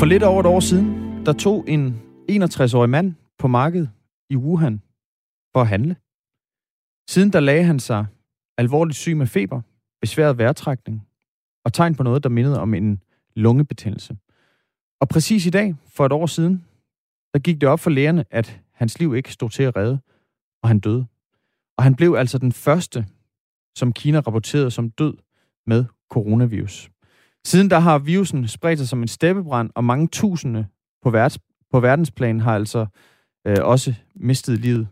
For lidt over et år siden, der tog en 61-årig mand på markedet i Wuhan for at handle. Siden der lagde han sig alvorligt syg med feber, besværet vejrtrækning og tegn på noget, der mindede om en lungebetændelse. Og præcis i dag, for et år siden, der gik det op for lægerne, at hans liv ikke stod til at redde, og han døde. Og han blev altså den første, som Kina rapporterede som død med coronavirus. Siden der har virusen spredt sig som en steppebrand, og mange tusinde på, verdens, på verdensplan har altså øh, også mistet livet.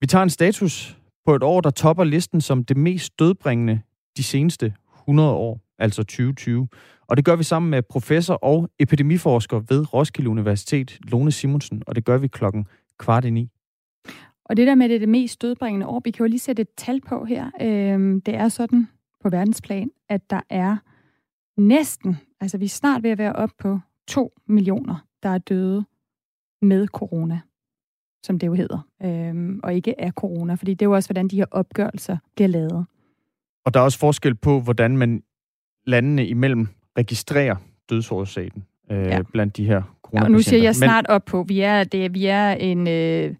Vi tager en status på et år, der topper listen som det mest dødbringende de seneste 100 år, altså 2020. Og det gør vi sammen med professor og epidemiforsker ved Roskilde Universitet, Lone Simonsen, og det gør vi klokken kvart i ni. Og det der med det, det mest dødbringende år, vi kan jo lige sætte et tal på her. Øhm, det er sådan på verdensplan, at der er næsten, altså vi er snart ved at være op på 2 millioner, der er døde med corona, som det jo hedder, øhm, og ikke af corona, fordi det er jo også, hvordan de her opgørelser bliver lavet. Og der er også forskel på, hvordan man landene imellem registrerer dødsårsagen øh, ja. blandt de her coronapatienter. Ja, og nu siger jeg snart Men... op på, vi er, det, vi er en... Øh,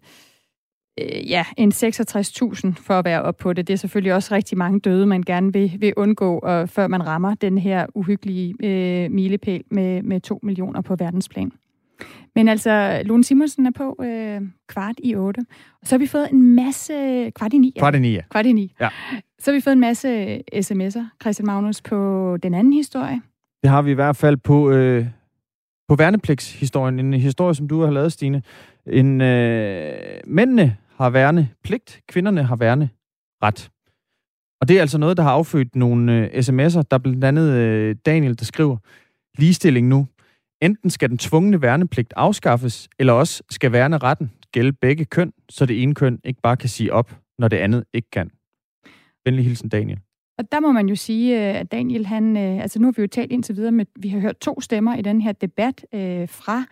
øh, ja, en 66.000 for at være op på det. Det er selvfølgelig også rigtig mange døde, man gerne vil, vil undgå, og før man rammer den her uhyggelige øh, milepæl med, med 2 millioner på verdensplan. Men altså, Lone Simonsen er på øh, kvart i otte. Og så har vi fået en masse... Kvart i ni, ja. Kvart i ni, ja. Kvart i ni. Ja. Så har vi fået en masse sms'er, Christian Magnus, på den anden historie. Det har vi i hvert fald på, øh, på værnepligtshistorien. En historie, som du har lavet, Stine. En, øh, mændene har værne pligt, kvinderne har værne ret. Og det er altså noget, der har affødt nogle øh, sms'er. Der er blandt andet øh, Daniel, der skriver, ligestilling nu. Enten skal den tvungne værnepligt afskaffes, eller også skal værneretten gælde begge køn, så det ene køn ikke bare kan sige op, når det andet ikke kan. Venlig hilsen, Daniel. Og der må man jo sige, øh, at Daniel, han, øh, altså nu har vi jo talt indtil videre med, vi har hørt to stemmer i den her debat øh, fra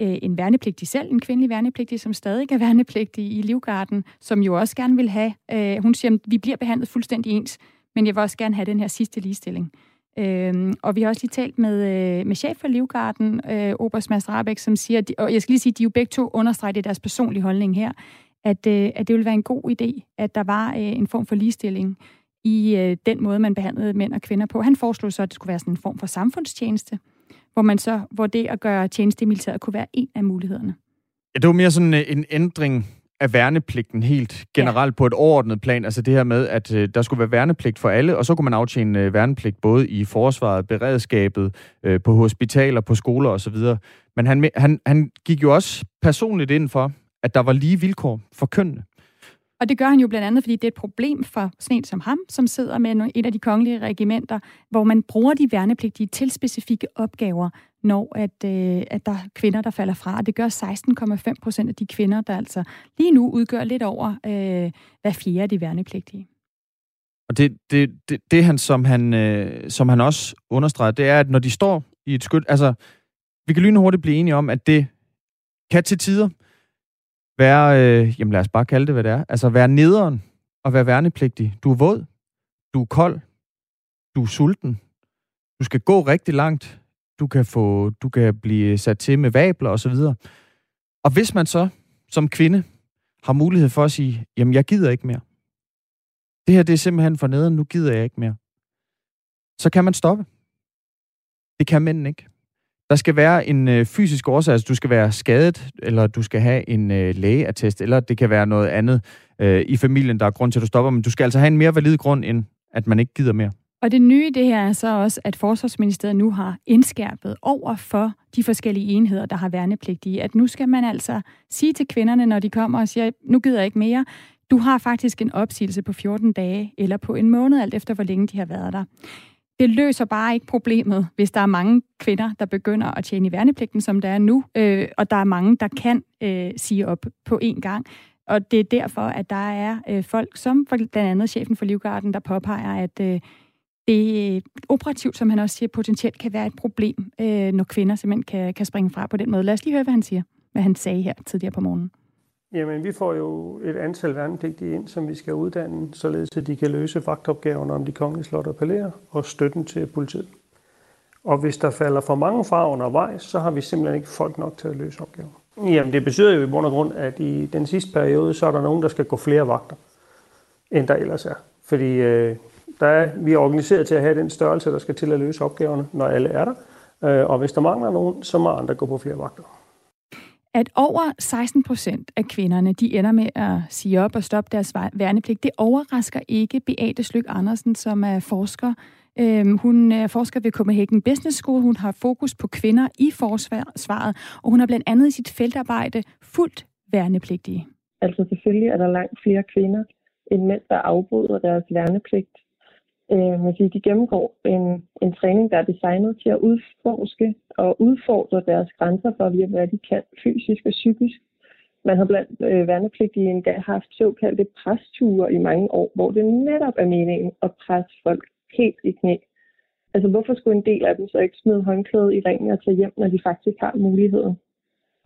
øh, en værnepligtig selv, en kvindelig værnepligtig, som stadig er værnepligtig i Livgarden, som jo også gerne vil have, øh, hun siger, at vi bliver behandlet fuldstændig ens, men jeg vil også gerne have den her sidste ligestilling. Øhm, og vi har også lige talt med, øh, med chef for Livgarden, øh, Oberst Mads Rabeck, som siger, de, og jeg skal lige sige, de jo begge to understreger det deres personlige holdning her, at, øh, at det ville være en god idé, at der var øh, en form for ligestilling i øh, den måde, man behandlede mænd og kvinder på. Han foreslog så, at det skulle være sådan en form for samfundstjeneste, hvor, man så, hvor det at gøre tjeneste i militæret kunne være en af mulighederne. Ja, det var mere sådan øh, en ændring af værnepligten helt generelt ja. på et overordnet plan. Altså det her med, at øh, der skulle være værnepligt for alle, og så kunne man aftjene øh, værnepligt både i forsvaret, beredskabet, øh, på hospitaler, på skoler osv. Men han, han, han gik jo også personligt ind for, at der var lige vilkår for kønnene. Og det gør han jo blandt andet, fordi det er et problem for sådan en som ham, som sidder med en af de kongelige regimenter, hvor man bruger de værnepligtige til specifikke opgaver, når at, øh, at der er kvinder, der falder fra. Og det gør 16,5 procent af de kvinder, der altså lige nu udgør lidt over øh, hver fjerde af de værnepligtige. Og det, det, det, det han, som han, øh, som han også understreger, det er, at når de står i et skyld, altså, vi kan lynhurtigt blive enige om, at det kan til tider være, øh, jamen lad os bare kalde det, hvad det er, altså være nederen og være værnepligtig. Du er våd, du er kold, du er sulten, du skal gå rigtig langt, du kan, få, du kan blive sat til med vabler osv. Og hvis man så som kvinde har mulighed for at sige, jamen jeg gider ikke mere. Det her det er simpelthen for neden, nu gider jeg ikke mere. Så kan man stoppe. Det kan mænden ikke. Der skal være en øh, fysisk årsag, altså du skal være skadet, eller du skal have en øh, lægeattest, eller det kan være noget andet øh, i familien, der er grund til, at du stopper, men du skal altså have en mere valid grund, end at man ikke gider mere. Og det nye det her er så også, at Forsvarsministeriet nu har indskærpet over for de forskellige enheder, der har værnepligtige, at nu skal man altså sige til kvinderne, når de kommer og siger, nu gider jeg ikke mere, du har faktisk en opsigelse på 14 dage eller på en måned, alt efter hvor længe de har været der. Det løser bare ikke problemet, hvis der er mange kvinder, der begynder at tjene i værnepligten, som der er nu, øh, og der er mange, der kan øh, sige op på én gang. Og det er derfor, at der er øh, folk, som for, blandt andet chefen for Livgarden, der påpeger, at øh, det er operativt, som han også siger, potentielt kan være et problem, øh, når kvinder simpelthen kan, kan springe fra på den måde. Lad os lige høre, hvad han siger, hvad han sagde her tidligere på morgenen. Jamen, vi får jo et antal værnepligtige ind, som vi skal uddanne, således at de kan løse vagtopgaverne om de kongelige slot og palæer og støtten til politiet. Og hvis der falder for mange fra undervejs, så har vi simpelthen ikke folk nok til at løse opgaven. Jamen det betyder jo i bund og grund, at i den sidste periode, så er der nogen, der skal gå flere vagter, end der ellers er. Fordi øh, der er, vi er organiseret til at have den størrelse, der skal til at løse opgaverne, når alle er der. Øh, og hvis der mangler nogen, så må andre gå på flere vagter. At over 16 procent af kvinderne, de ender med at sige op og stoppe deres værnepligt, det overrasker ikke Beate Slyk Andersen, som er forsker. Øhm, hun er forsker ved Copenhagen Business School. Hun har fokus på kvinder i forsvaret, og hun har blandt andet i sit feltarbejde fuldt værnepligtige. Altså selvfølgelig er der langt flere kvinder end mænd, der afbryder deres værnepligt. Øh, man siger, de gennemgår en, en træning, der er designet til at udforske og udfordre deres grænser for, hvad de kan fysisk og psykisk. Man har blandt øh, værnepligtige endda haft såkaldte presture i mange år, hvor det netop er meningen at presse folk helt i knæ. Altså hvorfor skulle en del af dem så ikke smide håndklædet i ringen og tage hjem, når de faktisk har muligheden?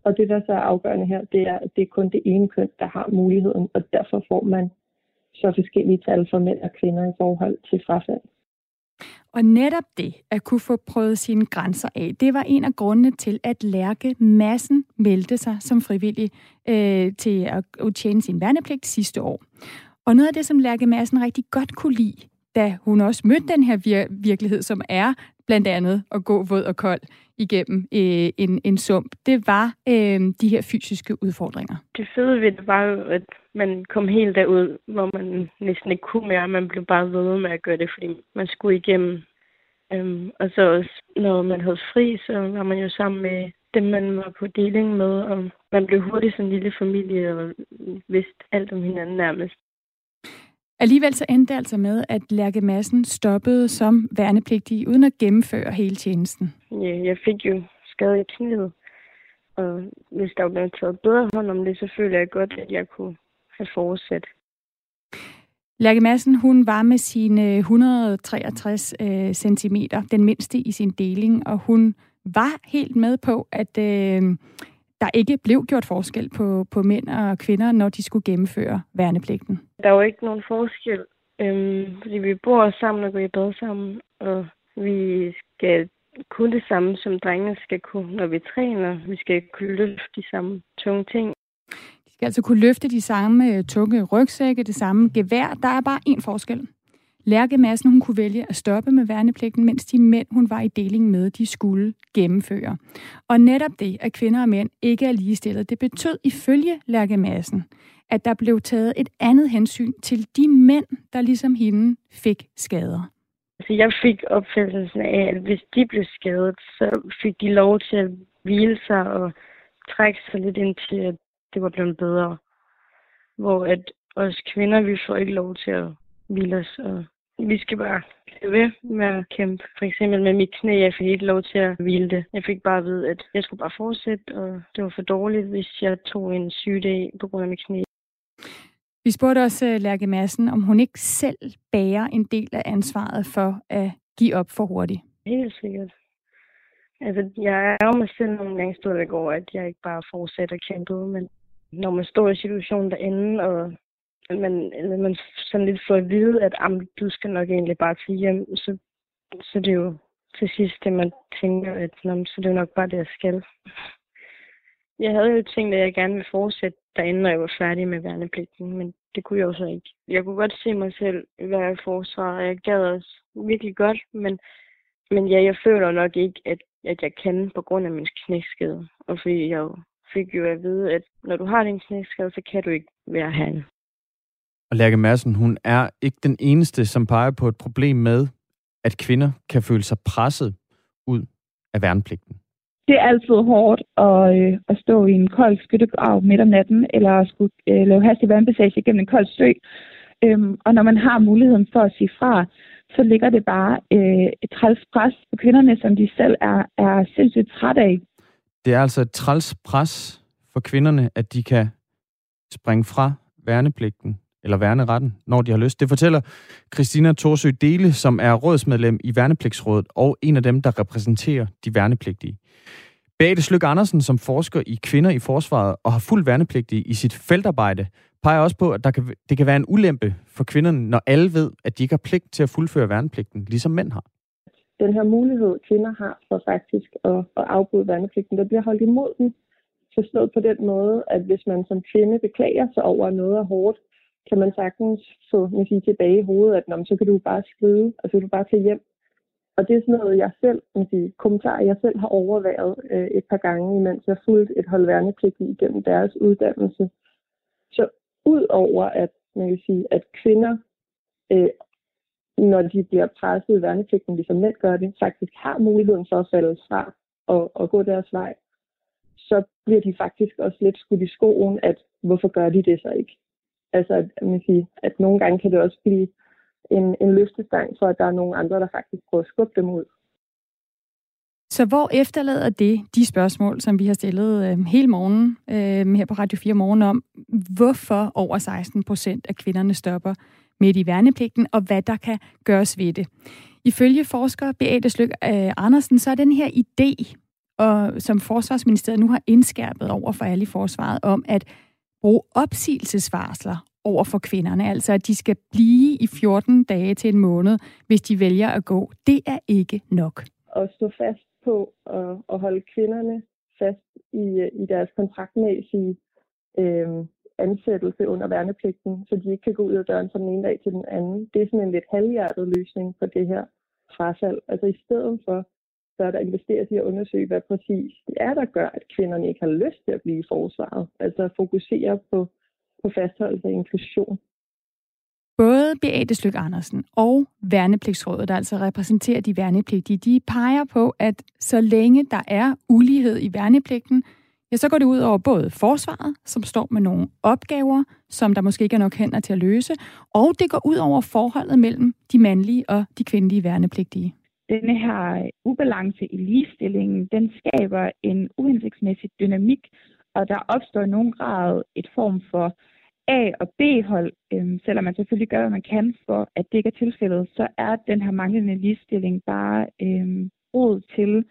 Og det, der så er afgørende her, det er, at det er kun det ene køn, der har muligheden, og derfor får man så forskellige tal for mænd og kvinder i forhold til frafald. Og netop det, at kunne få prøvet sine grænser af, det var en af grundene til, at Lærke Massen meldte sig som frivillig øh, til at tjene sin værnepligt sidste år. Og noget af det, som Lærke Massen rigtig godt kunne lide, da hun også mødte den her vir- virkelighed, som er blandt andet at gå våd og kold igennem øh, en, en sump, det var øh, de her fysiske udfordringer. Det fede ved det var jo, at man kom helt derud, hvor man næsten ikke kunne mere. Man blev bare ved med at gøre det, fordi man skulle igennem. Øhm, og så også, når man havde fri, så var man jo sammen med dem, man var på deling med, og man blev hurtigt sådan en lille familie og vidste alt om hinanden nærmest. Alligevel så endte det altså med, at Lærke Madsen stoppede som værnepligtig uden at gennemføre hele tjenesten. Ja, jeg fik jo skade i knæet, og hvis der var taget bedre hånd om det, så føler jeg godt, at jeg kunne have fortsat. Lærke Madsen, hun var med sine 163 øh, cm, den mindste i sin deling, og hun var helt med på, at øh, der ikke blev gjort forskel på, på mænd og kvinder, når de skulle gennemføre værnepligten? Der er jo ikke nogen forskel, øhm, fordi vi bor sammen og går i bad sammen, og vi skal kunne det samme, som drengene skal kunne, når vi træner. Vi skal kunne løfte de samme tunge ting. De skal altså kunne løfte de samme øh, tunge rygsække, det samme gevær. Der er bare én forskel. Lærke Madsen, hun kunne vælge at stoppe med værnepligten, mens de mænd, hun var i deling med, de skulle gennemføre. Og netop det, at kvinder og mænd ikke er ligestillet, det betød ifølge Lærke Madsen, at der blev taget et andet hensyn til de mænd, der ligesom hende fik skader. Altså, jeg fik opfattelsen af, at hvis de blev skadet, så fik de lov til at hvile sig og trække sig lidt ind til, at det var blevet bedre. Hvor at os kvinder, vi får ikke lov til at hvile os og vi skal bare blive ved med at kæmpe. For eksempel med mit knæ, jeg fik ikke lov til at hvile det. Jeg fik bare at vide, at jeg skulle bare fortsætte, og det var for dårligt, hvis jeg tog en sygedag på grund af mit knæ. Vi spurgte også øh, Lærke Madsen, om hun ikke selv bærer en del af ansvaret for at give op for hurtigt. Helt sikkert. Altså, jeg er jo mig selv nogle gange stået går, at jeg ikke bare fortsætter kæmpe, men når man står i situationen derinde, og man, eller man sådan lidt får at vide, at du skal nok egentlig bare til hjem, så, så det er jo til sidst det, man tænker, at så det er nok bare det, jeg skal. Jeg havde jo tænkt, at jeg gerne ville fortsætte derinde, når jeg var færdig med værnepligten, men det kunne jeg jo så ikke. Jeg kunne godt se mig selv være i forsvaret, og jeg gad også virkelig godt, men, men ja, jeg føler nok ikke, at, at jeg kan på grund af min knæskade. Og fordi jeg fik jo at vide, at når du har din knæskade, så kan du ikke være herinde. Og Lærke Madsen, hun er ikke den eneste, som peger på et problem med, at kvinder kan føle sig presset ud af værnepligten. Det er altid hårdt at, øh, at stå i en kold skyttegrav midt om natten, eller at skulle øh, lave hastig vandpassage gennem en kold sø. Øhm, og når man har muligheden for at sige fra, så ligger det bare øh, et træls pres på kvinderne, som de selv er, er sindssygt træt af. Det er altså et træls pres for kvinderne, at de kan springe fra værnepligten eller værneretten, når de har lyst. Det fortæller Christina Torsø Dele, som er rådsmedlem i Værnepligtsrådet og en af dem, der repræsenterer de værnepligtige. Beate Slyk Andersen, som forsker i kvinder i forsvaret og har fuld værnepligtige i sit feltarbejde, peger også på, at der kan, det kan være en ulempe for kvinderne, når alle ved, at de ikke har pligt til at fuldføre værnepligten, ligesom mænd har. den her mulighed, kvinder har for faktisk at, at afbryde værnepligten, der bliver holdt imod den. Forstået på den måde, at hvis man som kvinde beklager sig over noget er hårdt, kan man sagtens få man sige, tilbage i hovedet, at så kan du bare skrive, og så kan du bare tage hjem. Og det er sådan noget, jeg selv, man sige, kommentarer, jeg selv har overvejet øh, et par gange, imens jeg fulgte et hold værnepligt igennem deres uddannelse. Så ud over, at man kan sige, at kvinder, øh, når de bliver presset i værnepligten, ligesom mænd gør det, faktisk har muligheden for at falde fra og, og gå deres vej, så bliver de faktisk også lidt skudt i skoen, at hvorfor gør de det så ikke? Altså, at, man siger, at nogle gange kan det også blive en, en løftestang for, at der er nogle andre, der faktisk prøver at skubbe dem ud. Så hvor efterlader det de spørgsmål, som vi har stillet øh, hele morgen øh, her på Radio 4 morgen om, hvorfor over 16 procent af kvinderne stopper midt i værnepligten, og hvad der kan gøres ved det. Ifølge forsker Beate Slyk øh, Andersen, så er den her idé, og, som Forsvarsministeriet nu har indskærpet over for alle i forsvaret, om at bruge opsigelsesvarsler over for kvinderne, altså at de skal blive i 14 dage til en måned, hvis de vælger at gå. Det er ikke nok. At stå fast på at, at holde kvinderne fast i, i deres kontraktmæssige øh, ansættelse under værnepligten, så de ikke kan gå ud af døren fra den ene dag til den anden. Det er sådan en lidt halvhjertet løsning på det her frafald. Altså i stedet for, så der investeres i at undersøge, hvad præcis det er, der gør, at kvinderne ikke har lyst til at blive i forsvaret. Altså at fokusere på, på fastholdelse og inklusion. Både Beate Slyk Andersen og Værnepligtsrådet, der altså repræsenterer de værnepligtige, de peger på, at så længe der er ulighed i værnepligten, ja, så går det ud over både forsvaret, som står med nogle opgaver, som der måske ikke er nok hænder til at løse, og det går ud over forholdet mellem de mandlige og de kvindelige værnepligtige. Denne her øh, ubalance i ligestillingen, den skaber en uhensigtsmæssig dynamik, og der opstår i nogen grad et form for A- og B-hold, øhm, selvom man selvfølgelig gør, hvad man kan for, at det ikke er tilfældet, så er den her manglende ligestilling bare øhm, råd til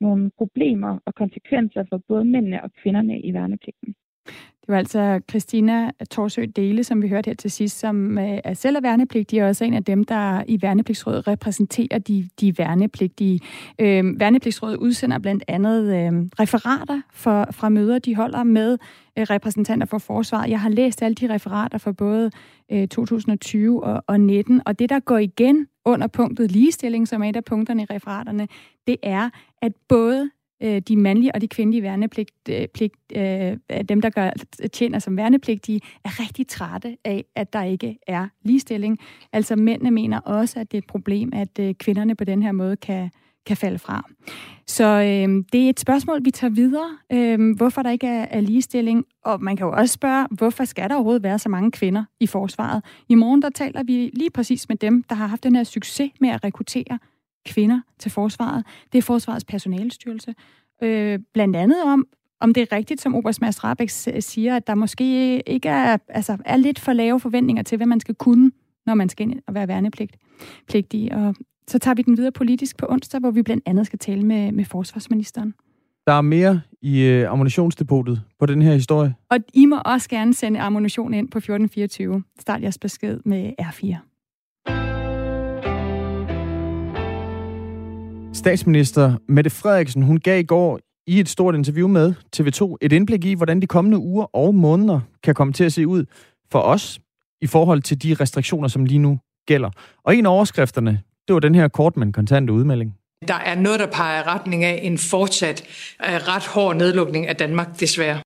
nogle problemer og konsekvenser for både mændene og kvinderne i værnepligten. Det var altså Christina Torsø Dele, som vi hørte her til sidst, som øh, er selv er værnepligtig, og også en af dem, der i Værnepligtsrådet repræsenterer de, de værnepligtige. Øh, Værnepligtsrådet udsender blandt andet øh, referater for, fra møder, de holder med øh, repræsentanter for forsvaret. Jeg har læst alle de referater for både øh, 2020 og, og 19, og det, der går igen under punktet ligestilling, som er et af punkterne i referaterne, det er, at både øh, de mandlige og de kvindelige værnepligt, øh, pligt, øh, dem, der gør, tjener som værnepligtige, er rigtig trætte af, at der ikke er ligestilling. Altså mændene mener også, at det er et problem, at øh, kvinderne på den her måde kan, kan falde fra. Så øh, det er et spørgsmål, vi tager videre. Øh, hvorfor der ikke er, er ligestilling. Og man kan jo også spørge, hvorfor skal der overhovedet være så mange kvinder i forsvaret? I morgen der taler vi lige præcis med dem, der har haft den her succes med at rekruttere kvinder til forsvaret. Det er Forsvarets personalestyrelse. Øh, blandt andet om, om det er rigtigt, som Oberst Mads Rabeck siger, at der måske ikke er, altså, er lidt for lave forventninger til, hvad man skal kunne, når man skal ind og være værnepligtig. Og så tager vi den videre politisk på onsdag, hvor vi blandt andet skal tale med, med forsvarsministeren. Der er mere i øh, ammunitionsdepotet på den her historie. Og I må også gerne sende ammunition ind på 1424. Start jeres besked med R4. Statsminister Mette Frederiksen, hun gav i går i et stort interview med TV2 et indblik i, hvordan de kommende uger og måneder kan komme til at se ud for os i forhold til de restriktioner, som lige nu gælder. Og en af overskrifterne, det var den her kort, men kontante udmelding. Der er noget, der peger retning af en fortsat uh, ret hård nedlukning af Danmark, desværre.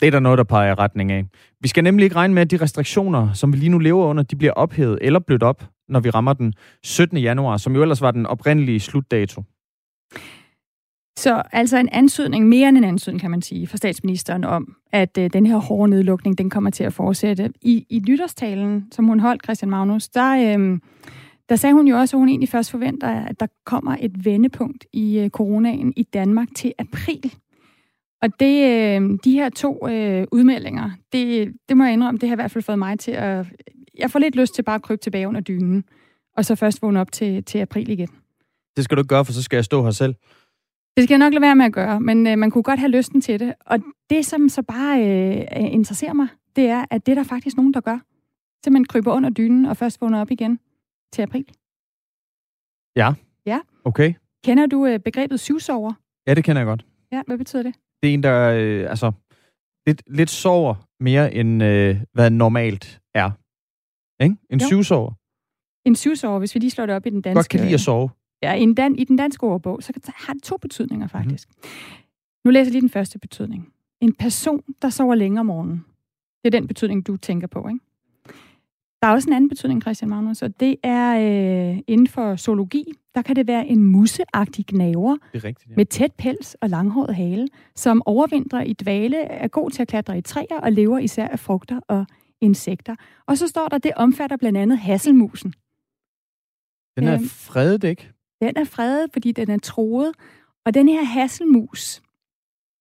Det er der noget, der peger retning af. Vi skal nemlig ikke regne med, at de restriktioner, som vi lige nu lever under, de bliver ophævet eller blødt op, når vi rammer den 17. januar, som jo ellers var den oprindelige slutdato. Så altså en ansøgning, mere end en ansøgning, kan man sige, fra statsministeren om, at øh, den her hårde nedlukning, den kommer til at fortsætte. I, i nytårstalen, som hun holdt, Christian Magnus, der, øh, der sagde hun jo også, at hun egentlig først forventer, at der kommer et vendepunkt i øh, coronaen i Danmark til april. Og det, øh, de her to øh, udmeldinger, det, det må jeg indrømme, det har i hvert fald fået mig til at... Jeg får lidt lyst til bare at krybe tilbage under dynen, og så først vågne op til, til april igen. Det skal du ikke gøre, for så skal jeg stå her selv. Det skal jeg nok lade være med at gøre, men øh, man kunne godt have lysten til det. Og det, som så bare øh, interesserer mig, det er, at det er der faktisk nogen, der gør. Så man kryber under dynen og først vågner op igen til april. Ja. Ja. Okay. Kender du øh, begrebet syvsover? Ja, det kender jeg godt. Ja, hvad betyder det? Det er en, der øh, altså, lidt, lidt sover mere, end øh, hvad normalt er. Ikke? En Jo. syvsover. En syvsover, hvis vi lige slår det op i den danske... Godt kan lide at sove. Ja, i, dan, i den danske ordbog, så har det to betydninger faktisk. Mm. Nu læser jeg lige den første betydning. En person, der sover længe om morgenen. Det er den betydning, du tænker på, ikke? Der er også en anden betydning, Christian Magnus, og det er øh, inden for zoologi, der kan det være en museagtig gnaver Det er rigtigt, ja. med tæt pels og langhåret hale, som overvintrer i dvale, er god til at klatre i træer og lever især af frugter og insekter. Og så står der, det omfatter blandt andet hasselmusen. Den er Øhm. fredet, ikke? Den er fredet, fordi den er troet. Og den her hasselmus,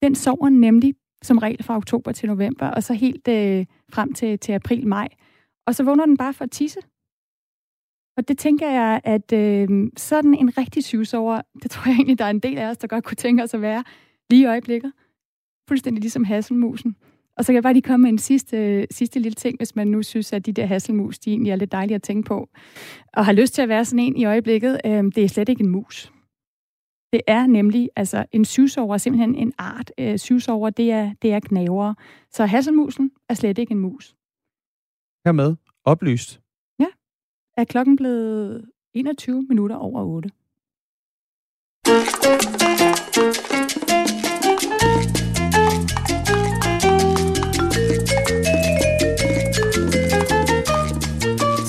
den sover nemlig som regel fra oktober til november, og så helt øh, frem til, til april-maj. Og så vågner den bare for at tisse. Og det tænker jeg, at øh, sådan en rigtig syvsover, det tror jeg egentlig, der er en del af os, der godt kunne tænke os at være lige i øjeblikket. Fuldstændig ligesom hasselmusen. Og så kan jeg bare lige komme med en sidste, sidste lille ting, hvis man nu synes, at de der hasselmus, de egentlig er lidt dejlige at tænke på, og har lyst til at være sådan en i øjeblikket. Øh, det er slet ikke en mus. Det er nemlig, altså en syvsover er simpelthen en art. Øh, syvsover, det er, det er knavere. Så hasselmusen er slet ikke en mus. Hermed oplyst. Er klokken blevet 21 minutter over 8?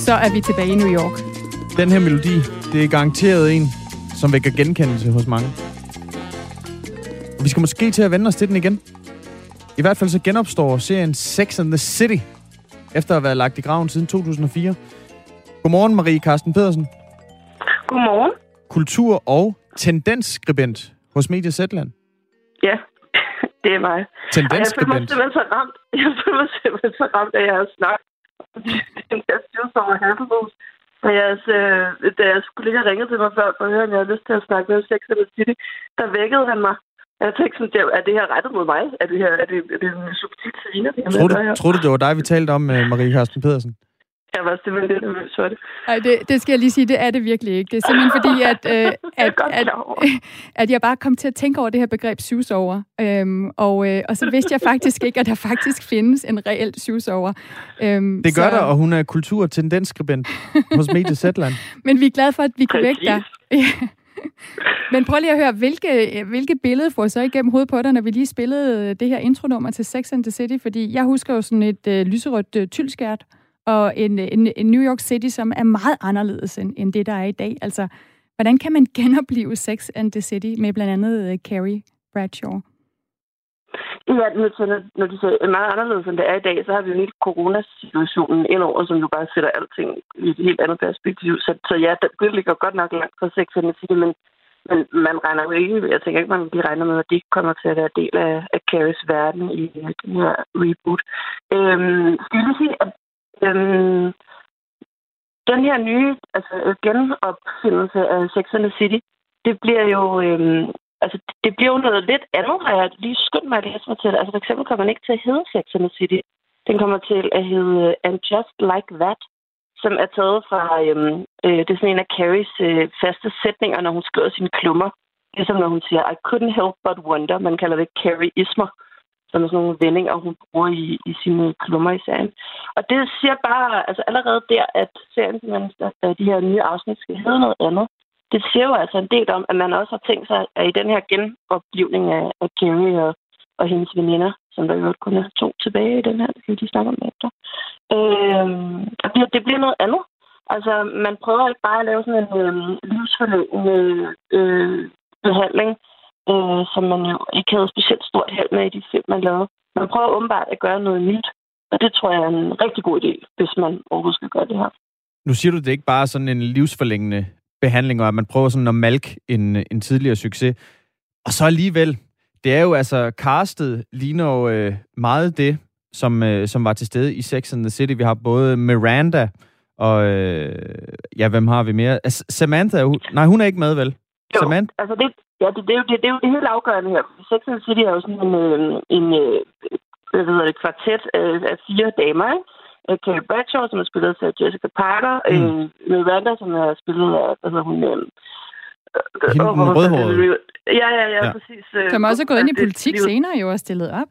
Så er vi tilbage i New York. Den her melodi, det er garanteret en, som vækker genkendelse hos mange. Og vi skal måske til at vende os til den igen. I hvert fald så genopstår serien Sex and the City, efter at have været lagt i graven siden 2004. Godmorgen, Marie Carsten Pedersen. Godmorgen. Kultur- og tendensskribent hos Media Zetland. Ja, det er mig. Og jeg føler mig Tendensskribent. simpelthen så ramt. Jeg føler mig simpelthen så ramt, at jeg har snakket den der stivsommer Hasselhus. Da jeres, øh, da jeres kollega ringede til mig før, for at høre, om jeg havde lyst til at snakke med Sex and the City, der vækkede han mig. Jeg tænkte sådan, "Det- er det her rettet mod mig? Er det her er det, er det en subtil sviner? her Tror her?" du, tror du, det var dig, vi talte om, øh, Marie Carsten Pedersen? Jeg var simpelthen lidt nervøs for det. Nej, det, det skal jeg lige sige, det er det virkelig ikke. Det er simpelthen fordi, at, øh, at, at, at jeg bare kom til at tænke over det her begreb syvsover. Øhm, og, øh, og så vidste jeg faktisk ikke, at der faktisk findes en reel syvsover. Øhm, Det gør så, der, og hun er kultur- og tendensskribent hos Media Zetland. Men vi er glade for, at vi kunne vække dig. Men prøv lige at høre, hvilke, hvilke billede får så igennem hovedet på dig, når vi lige spillede det her intronummer til Sex and the City? Fordi jeg husker jo sådan et øh, lyserødt øh, tyldskært, og en, en, en New York City, som er meget anderledes end, end det, der er i dag. Altså, hvordan kan man genopleve Sex and the City med blandt andet uh, Carrie Bradshaw? Ja, når, når de så er meget anderledes, end det er i dag, så har vi jo hele coronasituationen indover, som jo bare sætter alting i et helt andet perspektiv. Så, så ja, det, ligger godt nok langt fra Sex and the City, men, men man regner jo ikke, jeg tænker ikke, man de regner med, at de kommer til at være del af, af Carries verden i den her reboot. Øhm, skal jeg lige sige, at øhm, den her nye altså, genopfindelse af Sex and the City, det bliver jo... Øhm, altså, det bliver jo noget lidt andet, har jeg lige skyndt mig at læse mig til. Altså, for eksempel kommer den ikke til at hedde Sex and the City. Den kommer til at hedde øh, And Just Like That, som er taget fra, øhm, øh, det er sådan en af Carries øh, faste sætninger, når hun skriver sine klummer. Ligesom når hun siger, I couldn't help but wonder. Man kalder det Carrie-ismer, som er sådan nogle vendinger, hun bruger i, i sine klummer i serien. Og det siger bare, altså allerede der, at serien, at de her nye afsnit skal hedde noget andet, det siger jo altså en del om, at man også har tænkt sig, at i den her genoplivning af, af Carrie og, og hendes veninder, som der jo kun er to tilbage i den her, det kan de snakke om efter, øh, det, bliver, det bliver noget andet. Altså, man prøver ikke bare at lave sådan en øh, livsforlængende øh, behandling, øh, som man jo ikke havde specielt stort held med i de film, man lavede. Man prøver åbenbart at gøre noget nyt, og det tror jeg er en rigtig god idé, hvis man overhovedet skal gøre det her. Nu siger du, det ikke bare sådan en livsforlængende behandling, og at man prøver sådan at malke en, en tidligere succes. Og så alligevel, det er jo altså, castet ligner jo øh, meget det, som, øh, som var til stede i Sex and the City. Vi har både Miranda og, øh, ja, hvem har vi mere? Altså, Samantha, hun, nej, hun er ikke med, vel? Jo, Samantha? altså det, ja, det, det, er jo, det, det er jo det helt afgørende her. Sex and City er jo sådan en, øh, en øh, hvad hedder det, kvartet af, af fire damer, ikke? Øh, Carrie Bradshaw, som er spillet af Jessica Parker, Mm. øh, Miranda, som er spillet af, hvad hedder hun, øh, Hende, den rødhårede. Ja, ja, ja, Ja. præcis. øh, Som også er gået ind i det- politik livet- senere jo og stillet op.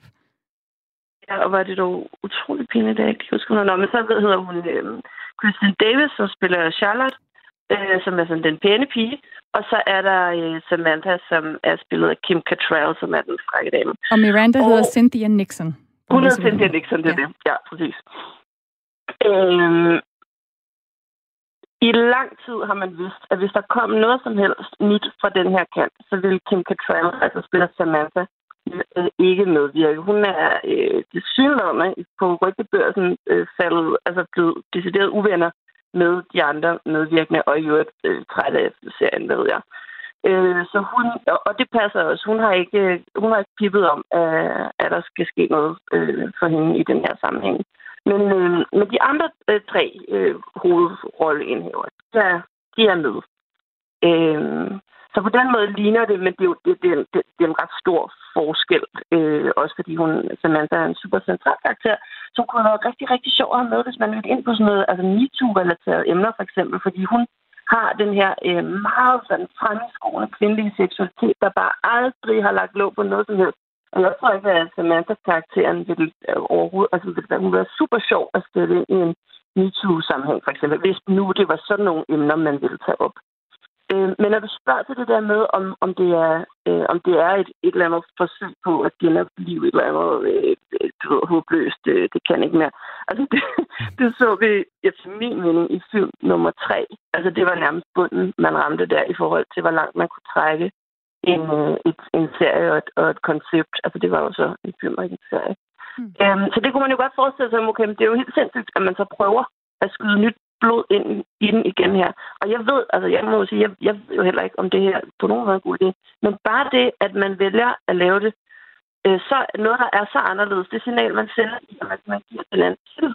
Ja, og var det dog utrolig pinligt, at jeg ikke kan huske, hun Nå, men så hedder hun øh, Kristen Davis, som spiller Charlotte, øh, som er sådan den pæne pige. Og så er der øh, Samantha, som er spillet af Kim Cattrall, som er den frække dame. Og Miranda Og- hedder Cynthia Nixon. Hun er så Cynthia. Nixon, det er Ja. det. Ja, præcis. Øhm, I lang tid har man vidst, at hvis der kom noget som helst nyt fra den her kant, så ville Kim Cattrall, altså spiller Samantha, øh, ikke medvirke. Hun er øh, til synligheden på rygtebørsen øh, faldet, altså blevet decideret uvenner med de andre medvirkende, og i øvrigt øh, træt af serien, ved jeg. Øh, så hun, og- det passer også. Hun har ikke, øh, hun har ikke pippet om, at, at der skal ske noget øh, for hende i den her sammenhæng. Men, øh, men de andre øh, tre øh, hovedrolleindhæver, de er, de er med. Øh, så på den måde ligner det, men det er jo det, det, det, det er en ret stor forskel. Øh, også fordi hun, Samantha er en super central karakter, som kunne have været rigtig, rigtig sjov at have med, hvis man ville ind på sådan noget, altså MeToo-relaterede emner for eksempel, fordi hun har den her øh, meget sådan fremskående kvindelige seksualitet, der bare aldrig har lagt låg på noget som helst. Og jeg tror ikke, at Samantha-karakteren vil øh, overhovedet, altså vil, hun være super sjov at stille ind i en MeToo-sammenhæng, for eksempel, hvis nu det var sådan nogle emner, man ville tage op. Øh, men når du spørger til det der med, om, om, det, er, øh, om det er et, et eller andet forsøg på at genopleve et eller andet øh, du ved, håbløst, øh, det kan ikke mere. Altså, det, det så vi efter min mening i film nummer tre. Altså, det var nærmest bunden, man ramte der i forhold til, hvor langt man kunne trække en, øh, et, en serie og et, og et koncept. Altså, det var jo så en film og ikke en serie. Mm. Øhm, så det kunne man jo godt forestille sig, okay, det er jo helt sindssygt, at man så prøver at skyde nyt blod ind i den igen her. Og jeg ved, altså jeg må sige, jeg, jeg ved jo heller ikke, om det her på nogen måde er en god idé. Men bare det, at man vælger at lave det, øh, så noget, der er så anderledes, det signal, man sender i, at man giver anden tid.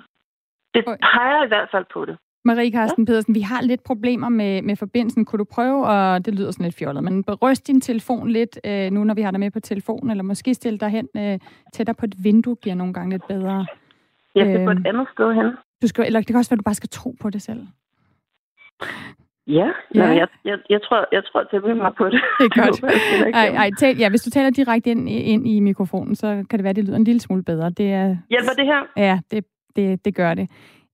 Det peger i hvert fald på det. Marie Carsten Pedersen, vi har lidt problemer med, med forbindelsen. Kunne du prøve, og det lyder sådan lidt fjollet, men ryst din telefon lidt, øh, nu når vi har dig med på telefonen, eller måske stille dig hen øh, tættere på et vindue, giver nogle gange lidt bedre. Jeg skal på Øhm. et andet sted hen. Du skal, eller det kan også være, at du bare skal tro på det selv. Ja, Ja. jeg, jeg, jeg, tror, jeg tror temmelig meget på det. Det er godt. Ej, ej, tal, ja, hvis du taler direkte ind, ind i mikrofonen, så kan det være, at det lyder en lille smule bedre. Det er, Hjælper det her? Ja, det, det, det gør det.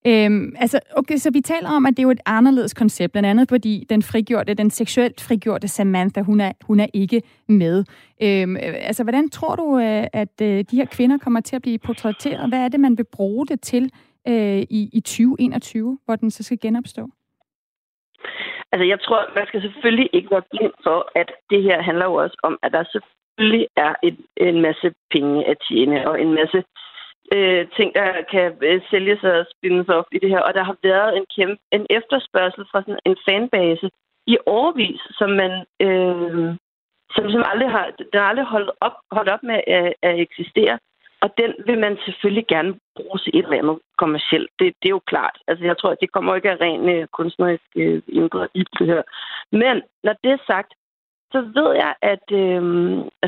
Øhm, altså, okay, så vi taler om, at det er jo et anderledes koncept, blandt andet fordi den frigjorte, den seksuelt frigjorte Samantha, hun er, hun er ikke med. Øhm, øh, altså, hvordan tror du, øh, at øh, de her kvinder kommer til at blive portrætteret? Hvad er det, man vil bruge det til øh, i, i 2021, hvor den så skal genopstå? Altså, jeg tror, man skal selvfølgelig ikke være blind for, at det her handler jo også om, at der selvfølgelig er et, en masse penge at tjene, og en masse øh, ting, der kan øh, sælges og spindes op i det her. Og der har været en kæmpe en efterspørgsel fra sådan en fanbase i årvis, som man øh, som, som aldrig har, den har aldrig holdt op, holdt op med at, at eksistere. Og den vil man selvfølgelig gerne bruge til et eller andet kommercielt. Det, det er jo klart. Altså, jeg tror, at det kommer ikke af ren øh, kunstnerisk øh, indre i det her. Men når det er sagt, så ved jeg, at øh,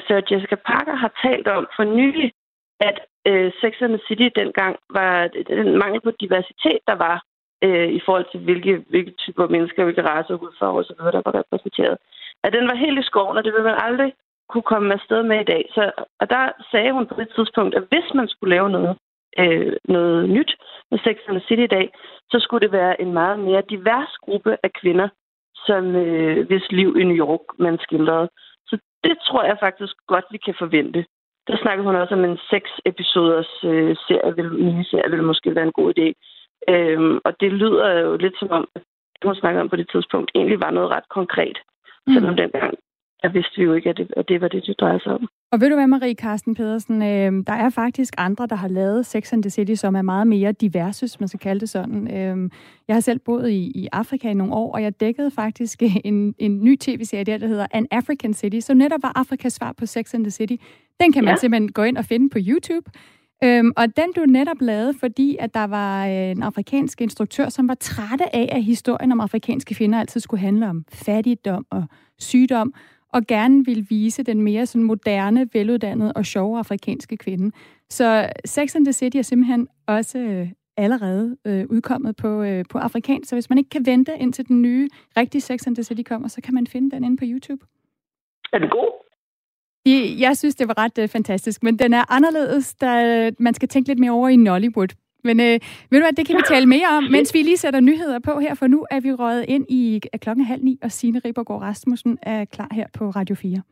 Sarah Jessica Parker har talt om for nylig, at øh, Sex and the City dengang var den mangel på diversitet, der var øh, i forhold til, hvilke, hvilke typer mennesker, hvilke raser, hudfarver osv., der var repræsenteret. At den var helt i skoven, og det vil man aldrig kunne komme afsted med i dag. Så, og der sagde hun på et tidspunkt, at hvis man skulle lave noget, øh, noget nyt med Sex and the City i dag, så skulle det være en meget mere divers gruppe af kvinder, som øh, hvis liv i New York man skildrede. Så det tror jeg faktisk godt, vi kan forvente. Der snakkede hun også om en seks episoders øh, serie, vil, miniserie, ville måske være en god idé. Øhm, og det lyder jo lidt som om, at det, hun snakkede om på det tidspunkt, egentlig var noget ret konkret. Mm. Selvom dengang, der vidste vi jo ikke, at det, at det var det, det drejede sig om. Og ved du hvad, Marie Carsten Pedersen, øh, der er faktisk andre, der har lavet Sex and the City, som er meget mere diverse, hvis man skal kalde det sådan. Øh, jeg har selv boet i, i Afrika i nogle år, og jeg dækkede faktisk en, en ny tv-serie der, der hedder An African City, som netop var Afrikas svar på Sex and the City. Den kan man Ja. simpelthen gå ind og finde på YouTube. Øhm, og den blev netop lavet, fordi at der var øh, en afrikansk instruktør, som var trætte af, at historien om afrikanske kvinder altid skulle handle om fattigdom og sygdom, og gerne ville vise den mere sådan moderne, veluddannede og sjove afrikanske kvinde. Så Sex and the City er simpelthen også øh, allerede øh, udkommet på, øh, på afrikansk, så hvis man ikke kan vente indtil den nye rigtige Sex and the City kommer, så kan man finde den inde på YouTube. Er det god? Jeg synes, det var ret øh, fantastisk, men den er anderledes, da man skal tænke lidt mere over i Nollywood. Men øh, ved du hvad, det kan vi tale mere om, mens vi lige sætter nyheder på her, for nu er vi røget ind i klokken halv ni, og Signe Ribergaard Rasmussen er klar her på Radio 4.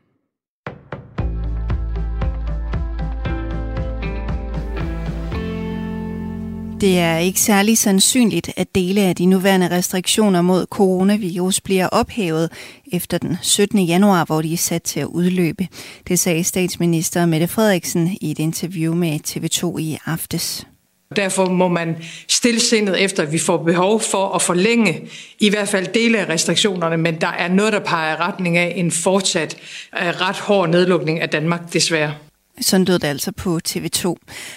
Det er ikke særlig sandsynligt, at dele af de nuværende restriktioner mod coronavirus bliver ophævet efter den 17. januar, hvor de er sat til at udløbe. Det sagde statsminister Mette Frederiksen i et interview med TV2 i aftes. Derfor må man stille sindet efter, at vi får behov for at forlænge i hvert fald dele af restriktionerne, men der er noget, der peger i retning af en fortsat øh, ret hård nedlukning af Danmark, desværre. Sådan lød det altså på TV2.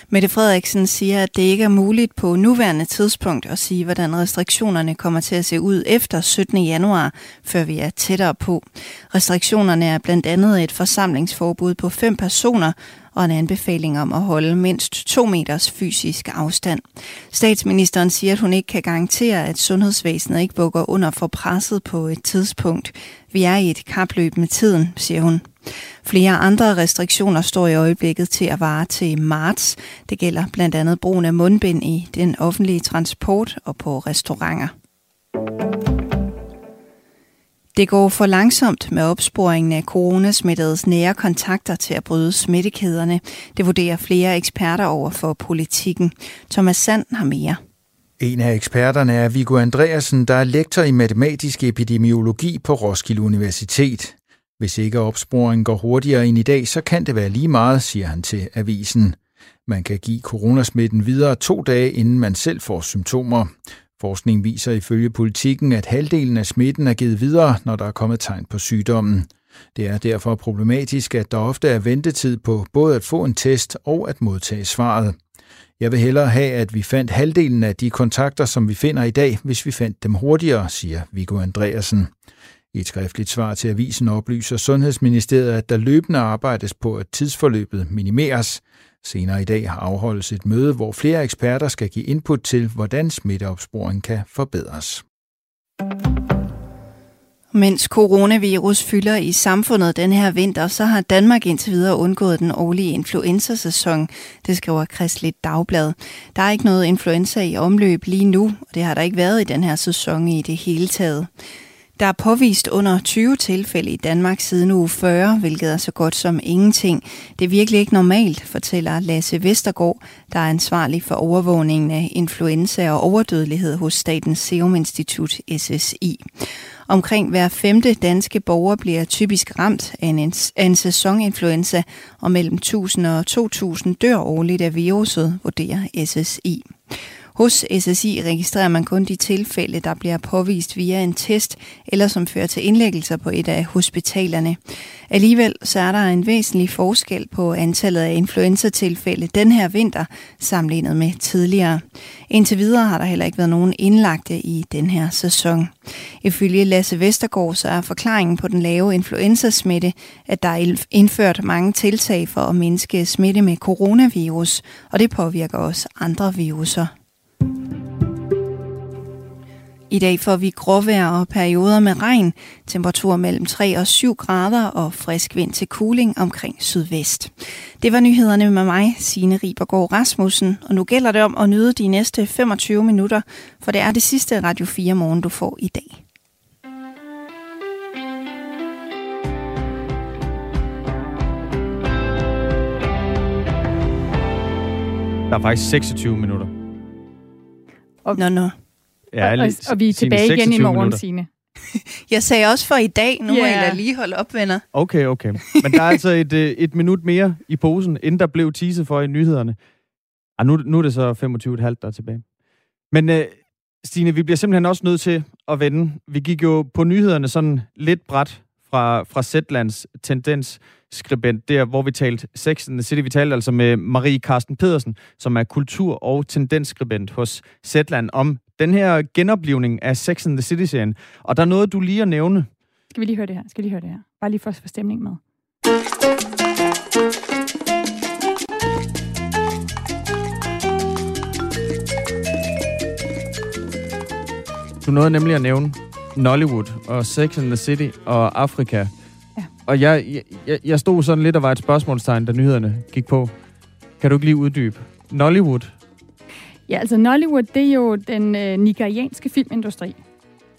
Mette Frederiksen siger, at det ikke er muligt på nuværende tidspunkt at sige, hvordan restriktionerne kommer til at se ud efter 17. januar, før vi er tættere på. Restriktionerne er blandt andet et forsamlingsforbud på fem personer og en anbefaling om at holde mindst to meters fysisk afstand. Statsministeren siger, at hun ikke kan garantere, at sundhedsvæsenet ikke bukker under for presset på et tidspunkt. Vi er i et kapløb med tiden, siger hun. Flere andre restriktioner står i øjeblikket til at vare til marts. Det gælder blandt andet brugen af mundbind i den offentlige transport og på restauranter. Det går for langsomt med opsporingen af coronasmittedes nære kontakter til at bryde smittekæderne. Det vurderer flere eksperter over for politikken. Thomas Sand har mere. En af eksperterne er Viggo Andreasen, der er lektor i matematisk epidemiologi på Roskilde Universitet. Hvis ikke opsporingen går hurtigere end i dag, så kan det være lige meget, siger han til avisen. Man kan give coronasmitten videre to dage, inden man selv får symptomer. Forskning viser ifølge politikken, at halvdelen af smitten er givet videre, når der er kommet tegn på sygdommen. Det er derfor problematisk, at der ofte er ventetid på både at få en test og at modtage svaret. Jeg vil hellere have, at vi fandt halvdelen af de kontakter, som vi finder i dag, hvis vi fandt dem hurtigere, siger Viggo Andreasen. I et skriftligt svar til avisen oplyser Sundhedsministeriet, at der løbende arbejdes på, at tidsforløbet minimeres. Senere i dag har afholdes et møde, hvor flere eksperter skal give input til, hvordan smitteopsporing kan forbedres. Mens coronavirus fylder i samfundet den her vinter, så har Danmark indtil videre undgået den årlige influenzasæson, det skriver Kristeligt Dagblad. Der er ikke noget influenza i omløb lige nu, og det har der ikke været i den her sæson i det hele taget. Der er påvist under 20 tilfælde i Danmark siden uge 40, hvilket er så godt som ingenting. Det er virkelig ikke normalt, fortæller Lasse Vestergaard, der er ansvarlig for overvågningen af influenza og overdødelighed hos Statens Serum Institut SSI. Omkring hver femte danske borger bliver typisk ramt af en, af en sæsoninfluenza, og mellem 1000 og 2000 dør årligt af viruset, vurderer SSI. Hos SSI registrerer man kun de tilfælde, der bliver påvist via en test, eller som fører til indlæggelser på et af hospitalerne. Alligevel så er der en væsentlig forskel på antallet af influenzatilfælde den her vinter, sammenlignet med tidligere. Indtil videre har der heller ikke været nogen indlagte i den her sæson. Ifølge Lasse Vestergaard så er forklaringen på den lave influenzasmitte, at der er indført mange tiltag for at mindske smitte med coronavirus, og det påvirker også andre viruser. I dag får vi gråvejr og perioder med regn, temperatur mellem 3 og 7 grader og frisk vind til cooling omkring sydvest. Det var nyhederne med mig, Signe Ribergaard Rasmussen, og nu gælder det om at nyde de næste 25 minutter, for det er det sidste Radio 4 morgen, du får i dag. Der er faktisk 26 minutter. Og, nå, nå. Ja, og, og, og vi er tilbage igen i morgen, Signe. Jeg sagde også for i dag, nu yeah. må I lige holde op, venner. Okay, okay. Men der er altså et, øh, et minut mere i posen, inden der blev teaset for i nyhederne. Ah, nu, nu er det så 25,5, der er tilbage. Men uh, Stine, vi bliver simpelthen også nødt til at vende. Vi gik jo på nyhederne sådan lidt bræt fra, fra Zetlands tendensskribent, der hvor vi talte Sex and the City. Vi talte altså med Marie Carsten Pedersen, som er kultur- og tendensskribent hos Zetland, om den her genoplivning af Sex and the City-serien. Og der er noget, du lige at nævne. Skal vi lige høre det her? Skal vi lige høre det her? Bare lige for at få stemning med. Du nåede nemlig at nævne Nollywood og Sex and the City og Afrika. Ja. Og jeg, jeg, jeg stod sådan lidt og var et spørgsmålstegn, da nyhederne gik på. Kan du ikke lige uddybe? Nollywood? Ja, altså Nollywood, det er jo den øh, nigerianske filmindustri.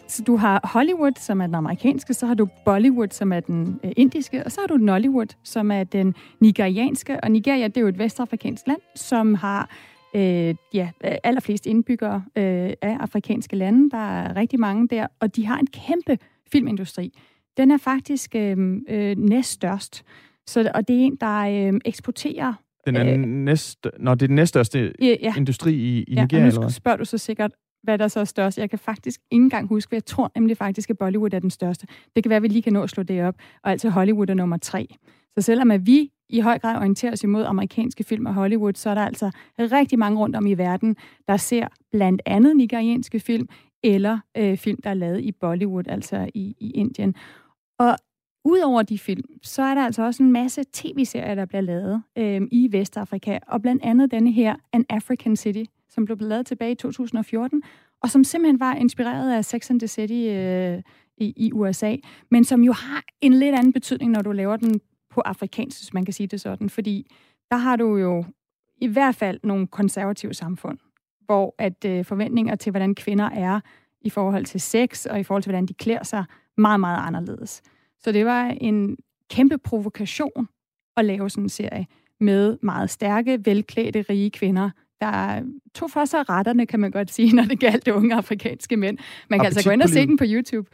Så du har Hollywood, som er den amerikanske, så har du Bollywood, som er den øh, indiske, og så har du Nollywood, som er den nigerianske. Og Nigeria, det er jo et vestafrikansk land, som har øh, ja, allerflest indbyggere øh, af afrikanske lande. Der er rigtig mange der, og de har en kæmpe filmindustri. Den er faktisk øh, øh, næststørst. Så, og det er en, der øh, eksporterer den er øh, næst, når det er den næststørste ja, ja. industri i, i ja, Nigeria, eller hvad? spørger du så sikkert, hvad der så er størst. Jeg kan faktisk ikke engang huske, hvad jeg tror nemlig faktisk, at Bollywood er den største. Det kan være, at vi lige kan nå at slå det op, og altså Hollywood er nummer tre. Så selvom at vi i høj grad orienterer os imod amerikanske film og Hollywood, så er der altså rigtig mange rundt om i verden, der ser blandt andet nigerianske film, eller øh, film, der er lavet i Bollywood, altså i, i Indien. Og Udover de film, så er der altså også en masse tv-serier, der bliver lavet øh, i Vestafrika, og blandt andet denne her, An African City, som blev lavet tilbage i 2014, og som simpelthen var inspireret af Sex and the City øh, i, i USA, men som jo har en lidt anden betydning, når du laver den på afrikansk, hvis man kan sige det sådan, fordi der har du jo i hvert fald nogle konservative samfund, hvor at øh, forventninger til, hvordan kvinder er i forhold til sex, og i forhold til, hvordan de klæder sig, meget, meget anderledes. Så det var en kæmpe provokation at lave sådan en serie med meget stærke, velklædte, rige kvinder, der tog for sig retterne, kan man godt sige, når det galt de unge afrikanske mænd. Man kan altså gå ind og se den på YouTube.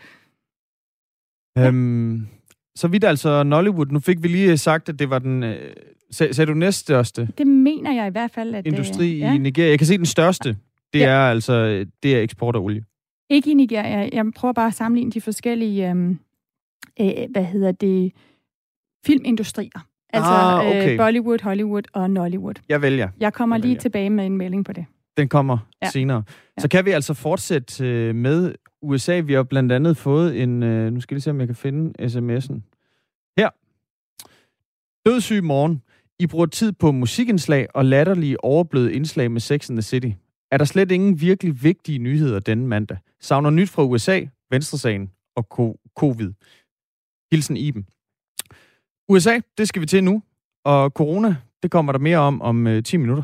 Øhm, så vidt altså Nollywood. Nu fik vi lige sagt, at det var den... Øh, sag, sagde du næststørste? Det mener jeg i hvert fald, at... Industri øh, ja. i Nigeria. Jeg kan se den største. Det ja. er altså det er eksport af olie. Ikke i Nigeria. Jeg prøver bare at sammenligne de forskellige... Øh, øh, hvad hedder det, filmindustrier. Altså ah, okay. øh, Bollywood, Hollywood og Nollywood. Jeg vælger. Jeg kommer jeg lige vælger. tilbage med en melding på det. Den kommer ja. senere. Ja. Så kan vi altså fortsætte øh, med USA. Vi har blandt andet fået en... Øh, nu skal lige se, om jeg kan finde sms'en. Her. Dødssyg morgen. I bruger tid på musikindslag og latterlige overbløde indslag med Sex and the City. Er der slet ingen virkelig vigtige nyheder denne mandag? Savner nyt fra USA, Venstresagen og covid. Hilsen Iben. USA, det skal vi til nu. Og corona, det kommer der mere om om øh, 10 minutter.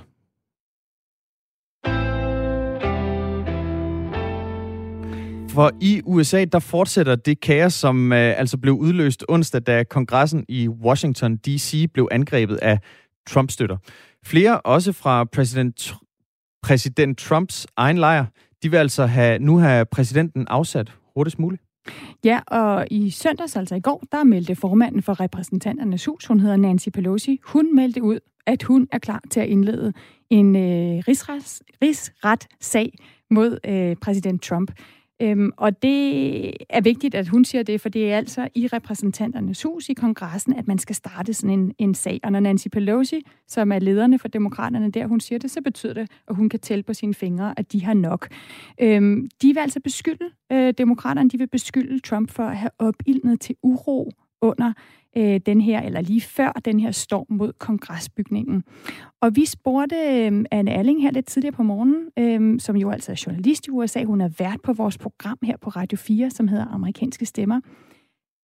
For i USA, der fortsætter det kaos, som øh, altså blev udløst onsdag, da kongressen i Washington D.C. blev angrebet af Trump-støtter. Flere, også fra præsident, præsident Trumps egen lejr, de vil altså have, nu have præsidenten afsat hurtigst muligt. Ja, og i søndags, altså i går, der meldte formanden for repræsentanternes hus, hun hedder Nancy Pelosi, hun meldte ud, at hun er klar til at indlede en øh, rigsret, rigsret mod øh, præsident Trump. Øhm, og det er vigtigt, at hun siger det, for det er altså i repræsentanternes hus i kongressen, at man skal starte sådan en, en sag. Og når Nancy Pelosi, som er lederne for demokraterne der, hun siger det, så betyder det, at hun kan tælle på sine fingre, at de har nok. Øhm, de vil altså beskylde, øh, demokraterne, de vil beskylde Trump for at have opildnet til uro under øh, den her, eller lige før den her storm mod kongresbygningen. Og vi spurgte øh, Anne Alling her lidt tidligere på morgenen, øh, som jo altså er journalist i USA. Hun er vært på vores program her på Radio 4, som hedder Amerikanske Stemmer.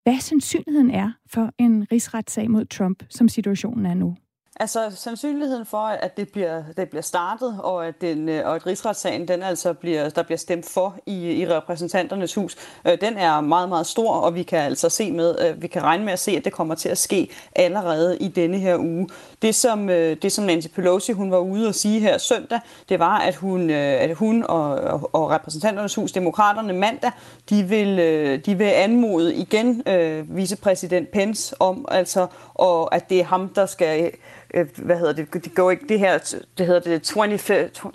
Hvad sandsynligheden er for en rigsretssag mod Trump, som situationen er nu? Altså sandsynligheden for, at det bliver, det bliver startet, og at, den, øh, og at rigsretssagen den altså bliver, der bliver stemt for i, i repræsentanternes hus, øh, den er meget, meget stor, og vi kan altså se med, øh, vi kan regne med at se, at det kommer til at ske allerede i denne her uge. Det som, øh, det som Nancy Pelosi hun var ude og sige her søndag, det var, at hun, øh, at hun og, og, og repræsentanternes hus, demokraterne mandag, de vil, øh, de vil anmode igen øh, vicepræsident Pence om, altså, og at det er ham, der skal øh, hvad hedder det, det går ikke det her, det hedder det 20,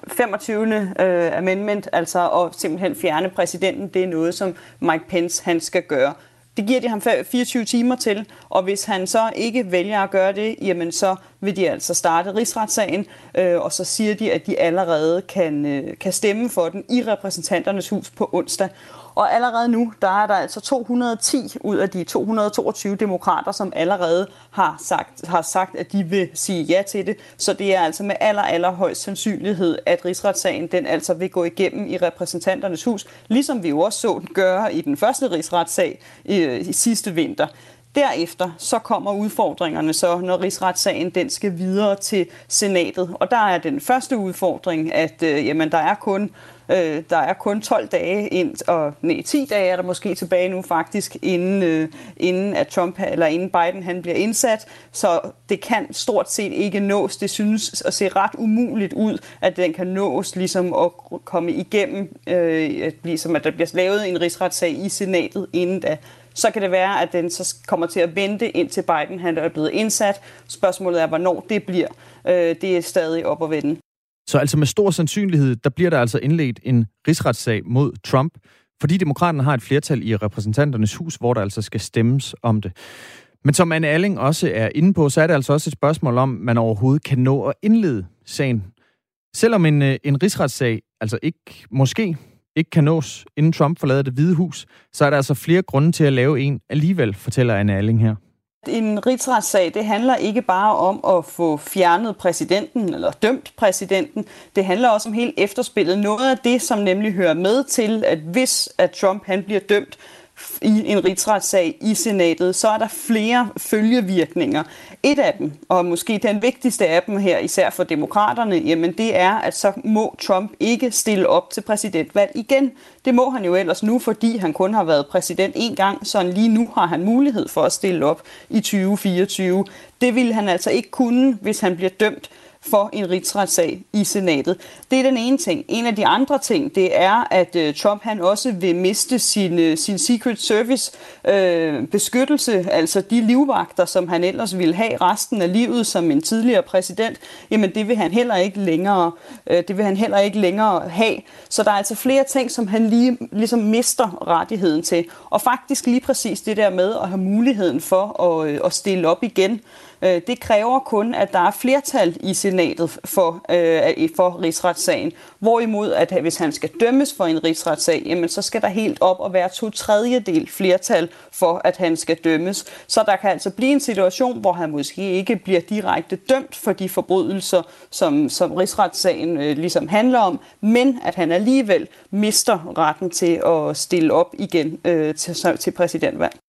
25. Øh, amendment, altså at simpelthen fjerne præsidenten, det er noget, som Mike Pence han skal gøre. Det giver de ham 24 timer til, og hvis han så ikke vælger at gøre det, jamen så vil de altså starte rigsretssagen, øh, og så siger de, at de allerede kan, øh, kan stemme for den i repræsentanternes hus på onsdag. Og allerede nu, der er der altså 210 ud af de 222 demokrater, som allerede har sagt, har sagt, at de vil sige ja til det. Så det er altså med aller, aller højst sandsynlighed, at rigsretssagen den altså vil gå igennem i repræsentanternes hus, ligesom vi jo også så den gøre i den første rigsretssag i, i sidste vinter. Derefter så kommer udfordringerne så, når rigsretssagen den skal videre til senatet. Og der er den første udfordring, at øh, jamen, der er kun Øh, der er kun 12 dage ind, og nej, 10 dage er der måske tilbage nu faktisk, inden, øh, inden at Trump eller inden Biden han bliver indsat. Så det kan stort set ikke nås. Det synes at se ret umuligt ud, at den kan nås ligesom at komme igennem, øh, at, ligesom at der bliver lavet en rigsretssag i senatet inden da så kan det være, at den så kommer til at vente indtil Biden han er blevet indsat. Spørgsmålet er, hvornår det bliver. Øh, det er stadig op at vende. Så altså med stor sandsynlighed, der bliver der altså indledt en rigsretssag mod Trump, fordi demokraterne har et flertal i repræsentanternes hus, hvor der altså skal stemmes om det. Men som Anne Alling også er inde på, så er det altså også et spørgsmål om, man overhovedet kan nå at indlede sagen. Selvom en, øh, en rigsretssag altså ikke, måske ikke kan nås, inden Trump forlader det hvide hus, så er der altså flere grunde til at lave en alligevel, fortæller Anne Alling her en rigsretssag, det handler ikke bare om at få fjernet præsidenten eller dømt præsidenten. Det handler også om helt efterspillet. Noget af det, som nemlig hører med til, at hvis at Trump han bliver dømt, i en rigsretssag i senatet, så er der flere følgevirkninger. Et af dem, og måske den vigtigste af dem her, især for demokraterne, jamen det er, at så må Trump ikke stille op til præsidentvalg igen. Det må han jo ellers nu, fordi han kun har været præsident en gang, så lige nu har han mulighed for at stille op i 2024. Det ville han altså ikke kunne, hvis han bliver dømt for en rigsretssag i senatet. Det er den ene ting. En af de andre ting, det er, at øh, Trump han også vil miste sin, øh, sin Secret Service øh, beskyttelse, altså de livvagter, som han ellers ville have resten af livet som en tidligere præsident. Jamen det vil han heller ikke længere, øh, det vil han heller ikke længere have. Så der er altså flere ting, som han lige ligesom mister rettigheden til. Og faktisk lige præcis det der med at have muligheden for at, øh, at stille op igen. Øh, det kræver kun, at der er flertal i senatet for, øh, for rigsretssagen. Hvorimod, at hvis han skal dømmes for en rigsretssag, jamen, så skal der helt op og være to tredjedel flertal for, at han skal dømmes. Så der kan altså blive en situation, hvor han måske ikke bliver direkte dømt for de forbrydelser, som, som rigsretssagen øh, ligesom handler om, men at han alligevel mister retten til at stille op igen øh, til, til præsidentvalg.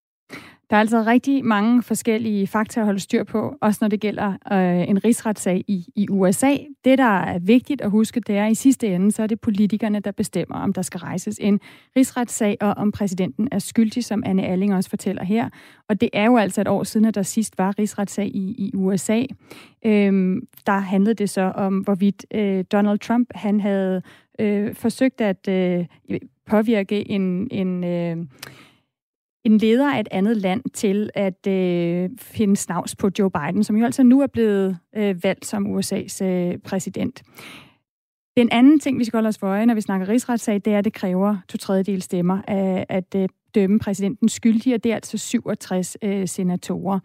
Der er altså rigtig mange forskellige faktorer at holde styr på, også når det gælder øh, en rigsretssag i, i USA. Det, der er vigtigt at huske, det er, at i sidste ende, så er det politikerne, der bestemmer, om der skal rejses en rigsretssag, og om præsidenten er skyldig, som Anne Alling også fortæller her. Og det er jo altså et år siden, at der sidst var rigsretssag i, i USA. Øhm, der handlede det så om, hvorvidt øh, Donald Trump han havde øh, forsøgt at øh, påvirke en... en øh, en leder af et andet land til at øh, finde snavs på Joe Biden, som jo altså nu er blevet øh, valgt som USA's øh, præsident. Den anden ting, vi skal holde os for øje, når vi snakker rigsretssag, det er, at det kræver to tredjedel stemmer at, at øh, dømme præsidenten skyldig, og det er altså 67 øh, senatorer.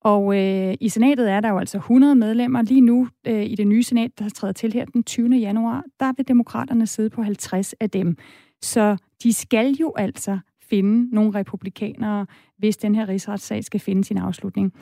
Og øh, i senatet er der jo altså 100 medlemmer. Lige nu øh, i det nye senat, der træder til her den 20. januar, der vil demokraterne sidde på 50 af dem. Så de skal jo altså finde nogle republikanere, hvis den her rigsretssag skal finde sin afslutning.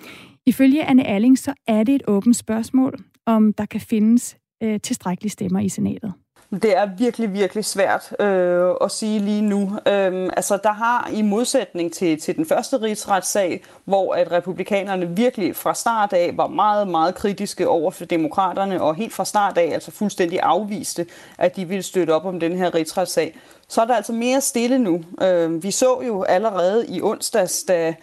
Ifølge Anne Alling, så er det et åbent spørgsmål, om der kan findes øh, tilstrækkelige stemmer i senatet. Det er virkelig, virkelig svært øh, at sige lige nu. Øhm, altså, der har i modsætning til, til den første rigsretssag, hvor at republikanerne virkelig fra start af var meget, meget kritiske over for demokraterne, og helt fra start af altså fuldstændig afviste, at de ville støtte op om den her rigsretssag, så er der altså mere stille nu. Øh, vi så jo allerede i onsdags, da,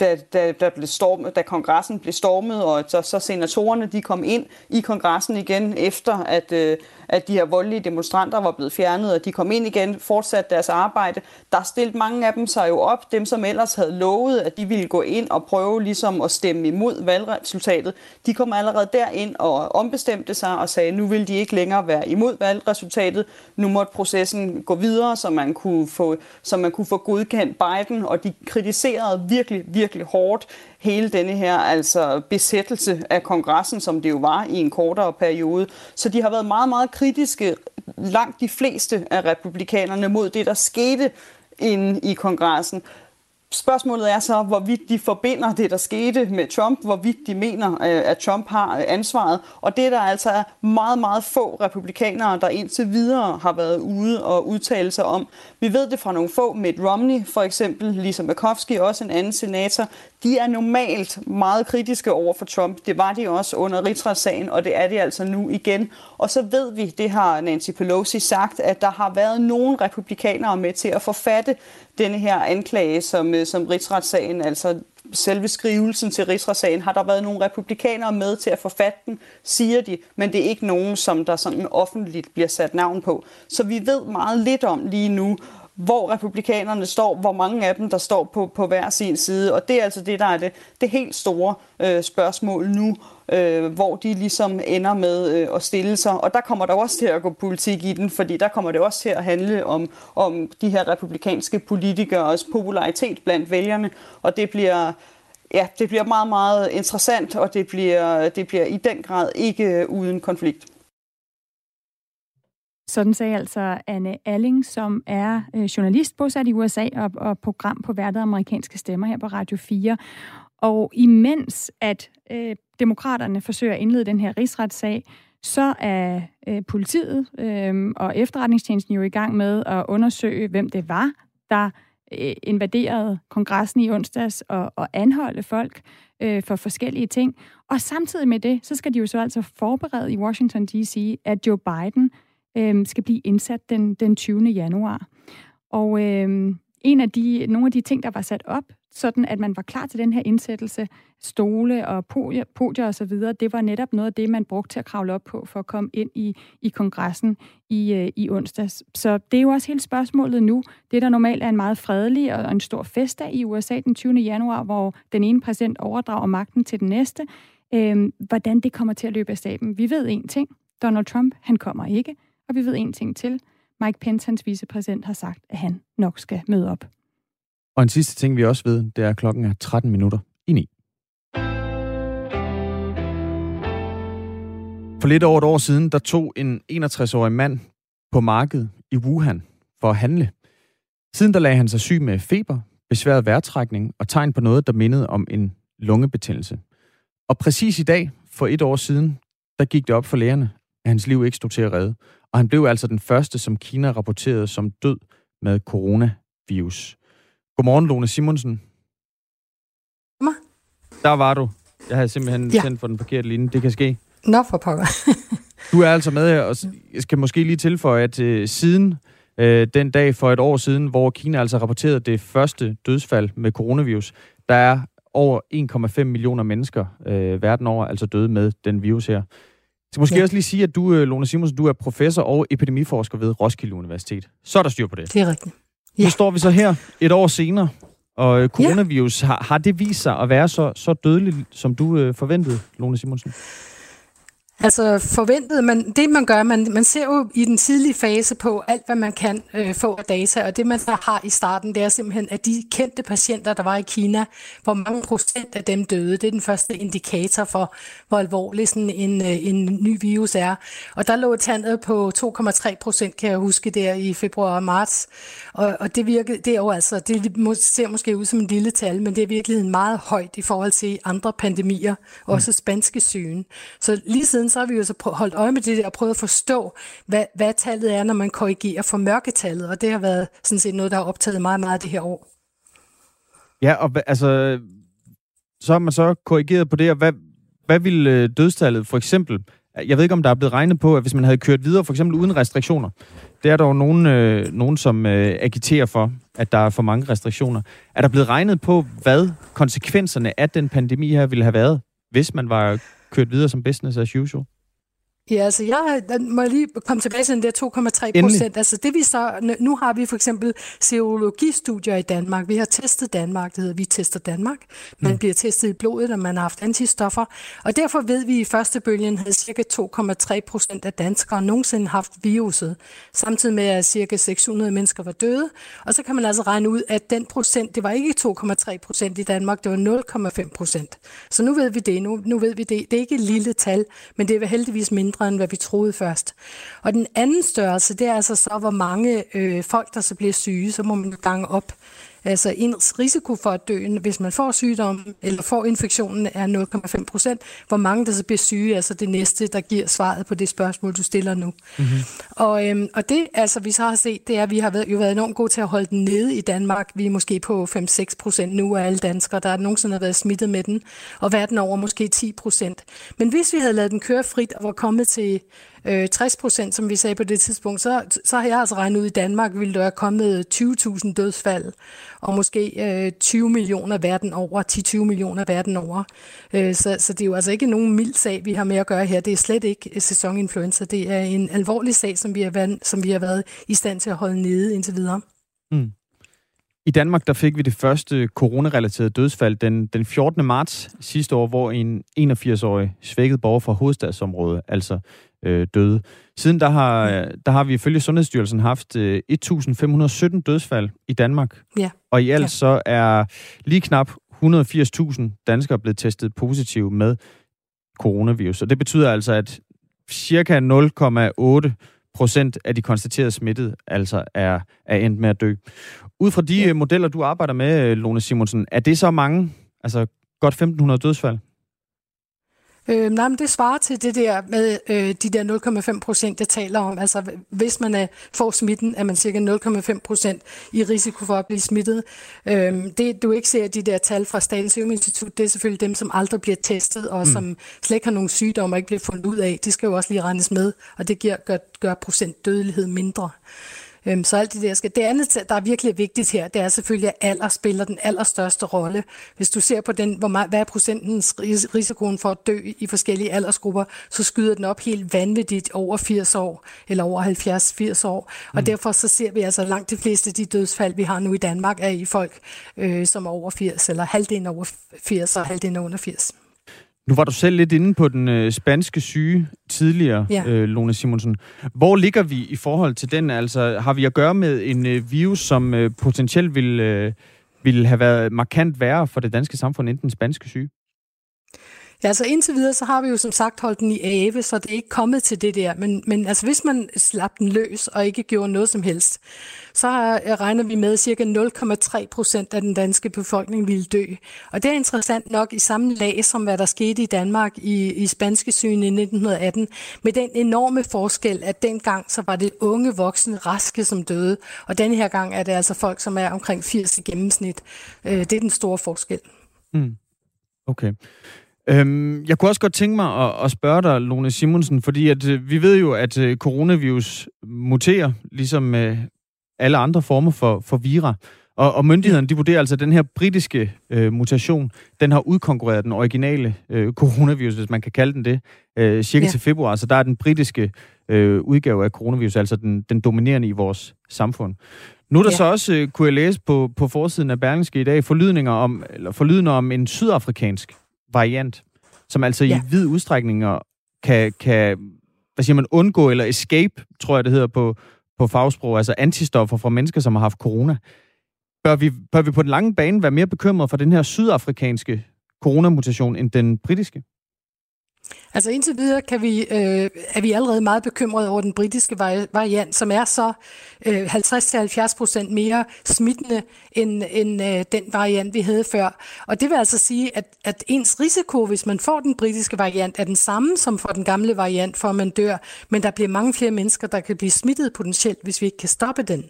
da, da, da, blev stormet, da kongressen blev stormet, og så, så senatorerne de kom ind i kongressen igen, efter at, øh, at de her voldelige demonstranter var blevet fjernet, og de kom ind igen, fortsatte deres arbejde. Der stilte mange af dem sig jo op, dem som ellers havde lovet, at de ville gå ind og prøve ligesom at stemme imod valgresultatet. De kom allerede derind og ombestemte sig og sagde, at nu vil de ikke længere være imod valgresultatet. Nu måtte processen gå videre, så man kunne få, så man kunne få godkendt Biden, og de kritiserede virkelig, virkelig hårdt hele denne her altså besættelse af kongressen, som det jo var i en kortere periode. Så de har været meget, meget kritiske, langt de fleste af republikanerne, mod det, der skete inde i kongressen. Spørgsmålet er så, hvorvidt de forbinder det, der skete med Trump, hvorvidt de mener, øh, at Trump har øh, ansvaret. Og det der altså er meget, meget få republikanere, der indtil videre har været ude og udtale sig om. Vi ved det fra nogle få, Mitt Romney for eksempel, Lisa McCoskey, også en anden senator. De er normalt meget kritiske over for Trump. Det var de også under rigsretssagen, og det er de altså nu igen. Og så ved vi, det har Nancy Pelosi sagt, at der har været nogle republikanere med til at forfatte denne her anklage, som, øh, som rigsretssagen, altså selve skrivelsen til rigsretssagen, har der været nogle republikanere med til at forfatte den, siger de, men det er ikke nogen, som der sådan offentligt bliver sat navn på. Så vi ved meget lidt om lige nu, hvor republikanerne står, hvor mange af dem, der står på, på hver sin side. Og det er altså det, der er det, det helt store øh, spørgsmål nu, øh, hvor de ligesom ender med øh, at stille sig. Og der kommer der også til at gå politik i den, fordi der kommer det også til at handle om, om de her republikanske politikers popularitet blandt vælgerne. Og det bliver ja, det bliver meget, meget interessant, og det bliver, det bliver i den grad ikke øh, uden konflikt. Sådan sagde altså Anne Alling, som er øh, journalist bosat i USA og, og program på Hverdag amerikanske stemmer her på Radio 4. Og imens at øh, demokraterne forsøger at indlede den her rigsretssag, så er øh, politiet øh, og efterretningstjenesten jo i gang med at undersøge, hvem det var, der øh, invaderede kongressen i onsdags og, og anholde folk øh, for forskellige ting. Og samtidig med det, så skal de jo så altså forberede i Washington D.C., at Joe Biden øh, skal blive indsat den, den 20. januar. Og øh, en af de, nogle af de ting, der var sat op, sådan at man var klar til den her indsættelse, stole og podier, podier og så videre, det var netop noget af det, man brugte til at kravle op på for at komme ind i, i kongressen i, øh, i onsdags. Så det er jo også hele spørgsmålet nu. Det, der normalt er en meget fredelig og en stor festdag i USA den 20. januar, hvor den ene præsident overdrager magten til den næste, øh, hvordan det kommer til at løbe af staben. Vi ved en ting. Donald Trump, han kommer ikke. Og vi ved en ting til. Mike Pence, hans vicepræsident, har sagt, at han nok skal møde op. Og en sidste ting, vi også ved, det er, at klokken er 13 minutter i 9. For lidt over et år siden, der tog en 61-årig mand på markedet i Wuhan for at handle. Siden der lagde han sig syg med feber, besværet vejrtrækning og tegn på noget, der mindede om en lungebetændelse. Og præcis i dag, for et år siden, der gik det op for lægerne, at hans liv ikke stod til at redde. Og han blev altså den første, som Kina rapporterede som død med coronavirus. Godmorgen, Lone Simonsen. Der var du. Jeg havde simpelthen ja. sendt for den forkerte linje. Det kan ske. Nå for pokker. du er altså med her, og jeg skal måske lige tilføje, at uh, siden uh, den dag for et år siden, hvor Kina altså rapporterede det første dødsfald med coronavirus, der er over 1,5 millioner mennesker uh, verden over altså døde med den virus her. Jeg skal måske ja. også lige sige, at du, Lone Simonsen, du er professor og epidemiforsker ved Roskilde Universitet. Så er der styr på det. Det er rigtigt. Ja. Nu står vi så her et år senere, og coronavirus, ja. har, har det vist sig at være så, så dødeligt, som du øh, forventede, Lone Simonsen? Altså forventet, men det man gør, man, man ser jo i den tidlige fase på alt, hvad man kan øh, få af data, og det man så har i starten, det er simpelthen, at de kendte patienter, der var i Kina, hvor mange procent af dem døde. Det er den første indikator for, hvor alvorlig sådan en, øh, en ny virus er. Og der lå tallet på 2,3 procent, kan jeg huske, der i februar og marts. Og, og det, virkede, det er jo altså, det ser måske ud som en lille tal, men det er virkelig meget højt i forhold til andre pandemier, også spanske sygen. Så lige siden siden så har vi jo så holdt øje med det og prøvet at forstå, hvad, hvad tallet er, når man korrigerer for mørketallet, og det har været sådan set noget, der har optaget meget, meget det her år. Ja, og altså, så har man så korrigeret på det, og hvad, hvad ville øh, dødstallet for eksempel, jeg ved ikke, om der er blevet regnet på, at hvis man havde kørt videre, for eksempel uden restriktioner, det er der jo nogen, øh, nogen som øh, agiterer for, at der er for mange restriktioner. Er der blevet regnet på, hvad konsekvenserne af den pandemi her ville have været, hvis man var kørt videre som business as usual? Ja, altså jeg må lige komme tilbage til den der 2,3 procent. Altså det vi så, nu har vi for eksempel serologistudier i Danmark. Vi har testet Danmark, det hedder vi tester Danmark. Man mm. bliver testet i blodet, når man har haft antistoffer. Og derfor ved vi, at i første bølgen havde cirka 2,3 procent af danskere nogensinde haft viruset. Samtidig med, at cirka 600 mennesker var døde. Og så kan man altså regne ud, at den procent, det var ikke 2,3 procent i Danmark, det var 0,5 procent. Så nu ved vi det. Nu, nu ved vi det. Det er ikke et lille tal, men det er heldigvis mindre mindre, end hvad vi troede først. Og den anden størrelse, det er altså så, hvor mange øh, folk, der så bliver syge, så må man gange op. Altså ens risiko for at dø, hvis man får sygdommen eller får infektionen, er 0,5 procent. Hvor mange der så bliver syge, altså det næste, der giver svaret på det spørgsmål, du stiller nu. Mm-hmm. Og, øhm, og det, altså, vi så har set, det er, at vi har været, jo været enormt gode til at holde den nede i Danmark. Vi er måske på 5-6 procent nu af alle danskere, der nogensinde har været smittet med den. Og verden over måske 10 procent. Men hvis vi havde lavet den køre frit og var kommet til øh, 60 procent, som vi sagde på det tidspunkt, så, så har jeg altså regnet ud, i Danmark ville der være kommet 20.000 dødsfald, og måske øh, 20 millioner verden over, 10-20 millioner verden over. Øh, så, så det er jo altså ikke nogen mild sag, vi har med at gøre her. Det er slet ikke øh, sæsoninfluenza. Det er en alvorlig sag, som vi har været, som vi har været i stand til at holde nede indtil videre. Mm. I Danmark der fik vi det første coronarelaterede dødsfald den, den 14. marts sidste år, hvor en 81-årig svækket borger fra hovedstadsområdet altså øh, døde. Siden der har, der har vi ifølge Sundhedsstyrelsen haft øh, 1.517 dødsfald i Danmark. Ja. Og i alt ja. så er lige knap 180.000 danskere blevet testet positiv med coronavirus. Og det betyder altså, at cirka 0,8 procent af de konstaterede smittede altså er, er endt med at dø. Ud fra de ja. modeller, du arbejder med, Lone Simonsen, er det så mange, altså godt 1.500 dødsfald? Øh, nej, men det svarer til det der med øh, de der 0,5 procent, jeg taler om. Altså, hvis man er, får smitten, er man cirka 0,5 procent i risiko for at blive smittet. Øh, det, du ikke ser de der tal fra Statens Serum Institut, det er selvfølgelig dem, som aldrig bliver testet, og mm. som slet ikke har nogen sygdomme og ikke bliver fundet ud af. De skal jo også lige regnes med, og det giver, gør, gør procent dødelighed mindre. Øhm, så alt det der skal. Det andet, der er virkelig vigtigt her, det er selvfølgelig, at alder spiller den allerstørste rolle. Hvis du ser på den, hvor meget, hvad er procentens risikoen for at dø i forskellige aldersgrupper, så skyder den op helt vanvittigt over 80 år, eller over 70-80 år. Og mm. derfor så ser vi altså langt de fleste af de dødsfald, vi har nu i Danmark, er i folk, øh, som er over 80, eller halvdelen over 80 og halvdelen under 80. Nu var du selv lidt inde på den øh, spanske syge tidligere, ja. øh, Lone Simonsen. Hvor ligger vi i forhold til den? Altså, har vi at gøre med en øh, virus, som øh, potentielt vil, øh, vil have været markant værre for det danske samfund end den spanske syge? Ja, altså indtil videre, så har vi jo som sagt holdt den i ave, så det er ikke kommet til det der. Men, men altså hvis man slap den løs og ikke gjorde noget som helst, så regner vi med, at cirka 0,3 procent af den danske befolkning ville dø. Og det er interessant nok i samme lag som hvad der skete i Danmark i, i spanske sygen i 1918, med den enorme forskel, at dengang så var det unge voksne raske, som døde, og denne her gang er det altså folk, som er omkring 80 i gennemsnit. Øh, det er den store forskel. Mm. Okay. Øhm, jeg kunne også godt tænke mig at, at spørge dig, Lone Simonsen, fordi at, øh, vi ved jo, at øh, coronavirus muterer, ligesom med alle andre former for, for vira. Og, og myndighederne, de vurderer altså, at den her britiske øh, mutation, den har udkonkurreret den originale øh, coronavirus, hvis man kan kalde den det, øh, cirka ja. til februar. Så der er den britiske øh, udgave af coronavirus, altså den, den dominerende i vores samfund. Nu er der ja. så også, øh, kunne jeg læse på, på forsiden af Berlingske i dag, forlydninger om, eller forlydninger om en sydafrikansk variant, som altså ja. i vid udstrækning kan, kan hvad siger man, undgå eller escape, tror jeg det hedder på, på fagsprog, altså antistoffer fra mennesker, som har haft corona. Bør vi, bør vi på den lange bane være mere bekymrede for den her sydafrikanske coronamutation end den britiske? Altså indtil videre kan vi, øh, er vi allerede meget bekymrede over den britiske variant, som er så øh, 50-70 procent mere smittende end, end øh, den variant, vi havde før. Og det vil altså sige, at, at ens risiko, hvis man får den britiske variant, er den samme som for den gamle variant, for at man dør. Men der bliver mange flere mennesker, der kan blive smittet potentielt, hvis vi ikke kan stoppe den.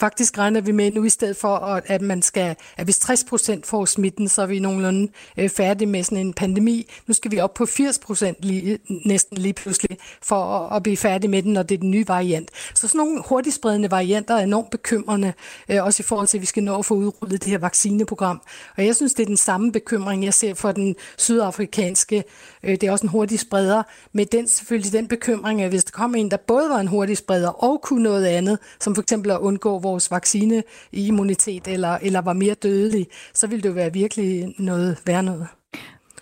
Faktisk regner vi med nu i stedet for, at man skal, at hvis 60 procent får smitten, så er vi nogenlunde øh, færdige med sådan en pandemi. Nu skal vi op på 80 procent lige, næsten lige pludselig for at, at blive færdig med den, når det er den nye variant. Så sådan nogle hurtigt spredende varianter er enormt bekymrende, øh, også i forhold til, at vi skal nå at få udrullet det her vaccineprogram. Og jeg synes, det er den samme bekymring, jeg ser for den sydafrikanske. Øh, det er også en hurtig spreder, med den selvfølgelig den bekymring, at hvis der kommer en, der både var en hurtig spreder og kunne noget andet, som for eksempel at undgå vores vaccineimmunitet eller, eller var mere dødelig, så ville det jo være virkelig noget værd noget.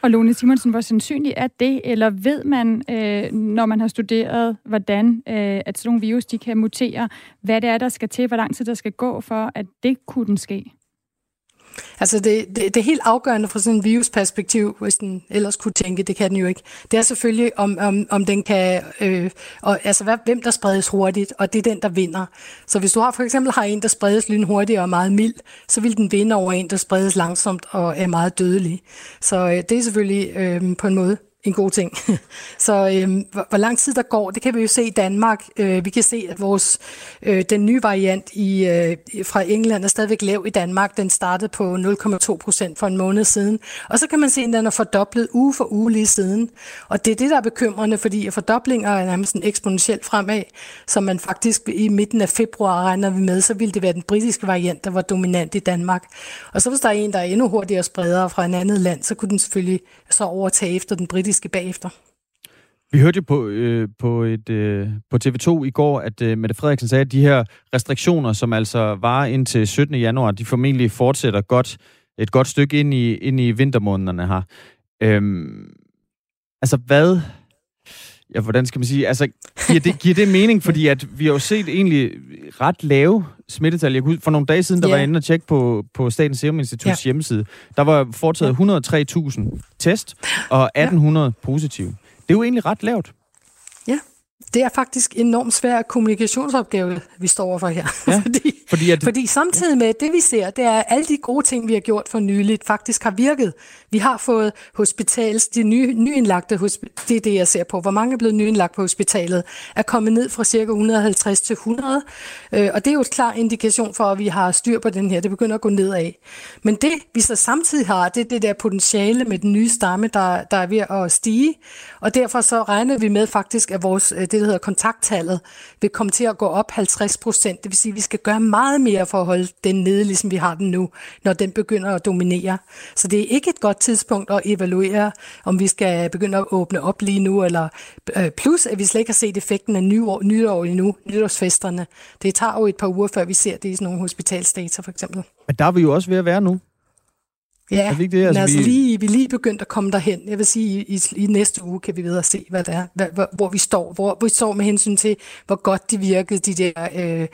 Og Lone Simonsen, hvor sandsynligt er det, eller ved man, øh, når man har studeret, hvordan øh, at sådan nogle virus de kan mutere, hvad det er, der skal til, hvor lang tid der skal gå for, at det kunne ske? Altså det, det, det er helt afgørende fra sådan en virusperspektiv, hvis den ellers kunne tænke, det kan den jo ikke. Det er selvfølgelig, om, om, om den kan, øh, og, altså hvad, hvem der spredes hurtigt, og det er den, der vinder. Så hvis du har for eksempel har en, der spredes lynhurtigt og er meget mild, så vil den vinde over en, der spredes langsomt og er meget dødelig. Så øh, det er selvfølgelig øh, på en måde en god ting. Så øh, hvor, hvor lang tid der går, det kan vi jo se i Danmark. Øh, vi kan se, at vores øh, den nye variant i, øh, fra England er stadigvæk lav i Danmark. Den startede på 0,2 procent for en måned siden. Og så kan man se, at den er fordoblet uge for uge lige siden. Og det er det, der er bekymrende, fordi fordoblinger er nærmest sådan eksponentielt fremad, så man faktisk i midten af februar regner vi med, så ville det være den britiske variant, der var dominant i Danmark. Og så hvis der er en, der er endnu hurtigere spredere fra en andet land, så kunne den selvfølgelig så overtage efter den britiske politiske bagefter. Vi hørte jo på, øh, på, et, øh, på TV2 i går, at øh, Mette Frederiksen sagde, at de her restriktioner, som altså var indtil 17. januar, de formentlig fortsætter godt, et godt stykke ind i, ind i vintermånederne her. Øhm, altså hvad... Ja, hvordan skal man sige? Altså, giver det, giver det mening? Fordi at vi har jo set egentlig ret lave smittetal. Jeg kunne, for nogle dage siden, der yeah. var jeg inde og tjekke på, på Statens Serum Instituts yeah. hjemmeside. Der var foretaget 103.000 test og 1.800 yeah. positive. Det er jo egentlig ret lavt. Ja, det er faktisk enormt svær kommunikationsopgave, vi står overfor her. Ja, fordi, fordi, at... fordi samtidig med det, vi ser, det er, at alle de gode ting, vi har gjort for nyligt, faktisk har virket. Vi har fået hospitals, de nye, nyindlagte, det er det, jeg ser på. Hvor mange er blevet nyindlagt på hospitalet, er kommet ned fra cirka 150 til 100. Øh, og det er jo et klar indikation for, at vi har styr på den her. Det begynder at gå nedad. Men det, vi så samtidig har, det er det der potentiale med den nye stamme, der, der er ved at stige. Og derfor så regner vi med faktisk, at vores, øh, det der hedder kontakttallet, vil komme til at gå op 50 procent. Det vil sige, at vi skal gøre meget mere for at holde den nede, ligesom vi har den nu, når den begynder at dominere. Så det er ikke et godt tidspunkt at evaluere, om vi skal begynde at åbne op lige nu, eller øh, plus at vi slet ikke har set effekten af nyår, nytår endnu, nytårsfesterne. Det tager jo et par uger, før vi ser det i sådan nogle hospitalsdata for eksempel. Men der er vi jo også ved at være nu. Ja, er det ikke det? Altså, altså vi... lige, vi er lige begyndt at komme derhen. Jeg vil sige, i, i næste uge kan vi videre se, hvad det er, hvad, hvor, hvor vi står. Hvor vi står med hensyn til, hvor godt de virkede, de der øh,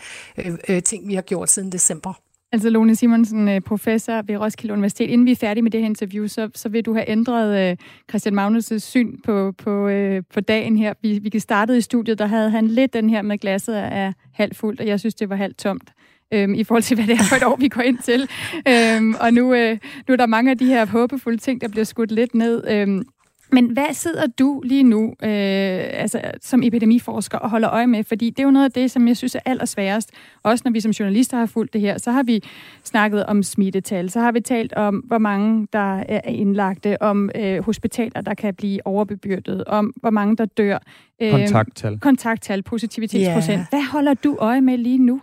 øh, øh, ting, vi har gjort siden december. Altså Lone Simonsen, øh, professor ved Roskilde Universitet. Inden vi er færdige med det her interview, så, så vil du have ændret uh, Christian Magnus' syn på, på, uh, på dagen her. Vi, vi startede i studiet, der havde han lidt den her med glasset er halvt fuldt, og jeg synes, det var halvt tomt øhm, i forhold til, hvad det er for et år, vi går ind til. Øhm, og nu, øh, nu er der mange af de her håbefulde ting, der bliver skudt lidt ned. Øhm, men hvad sidder du lige nu øh, altså, som epidemiforsker og holder øje med? Fordi det er jo noget af det, som jeg synes er allersværest. Også når vi som journalister har fulgt det her, så har vi snakket om smittetal. Så har vi talt om, hvor mange der er indlagte, om øh, hospitaler, der kan blive overbebyrdet, om hvor mange der dør. Øh, kontakttal. Kontakttal, positivitetsprocent. Yeah. Hvad holder du øje med lige nu?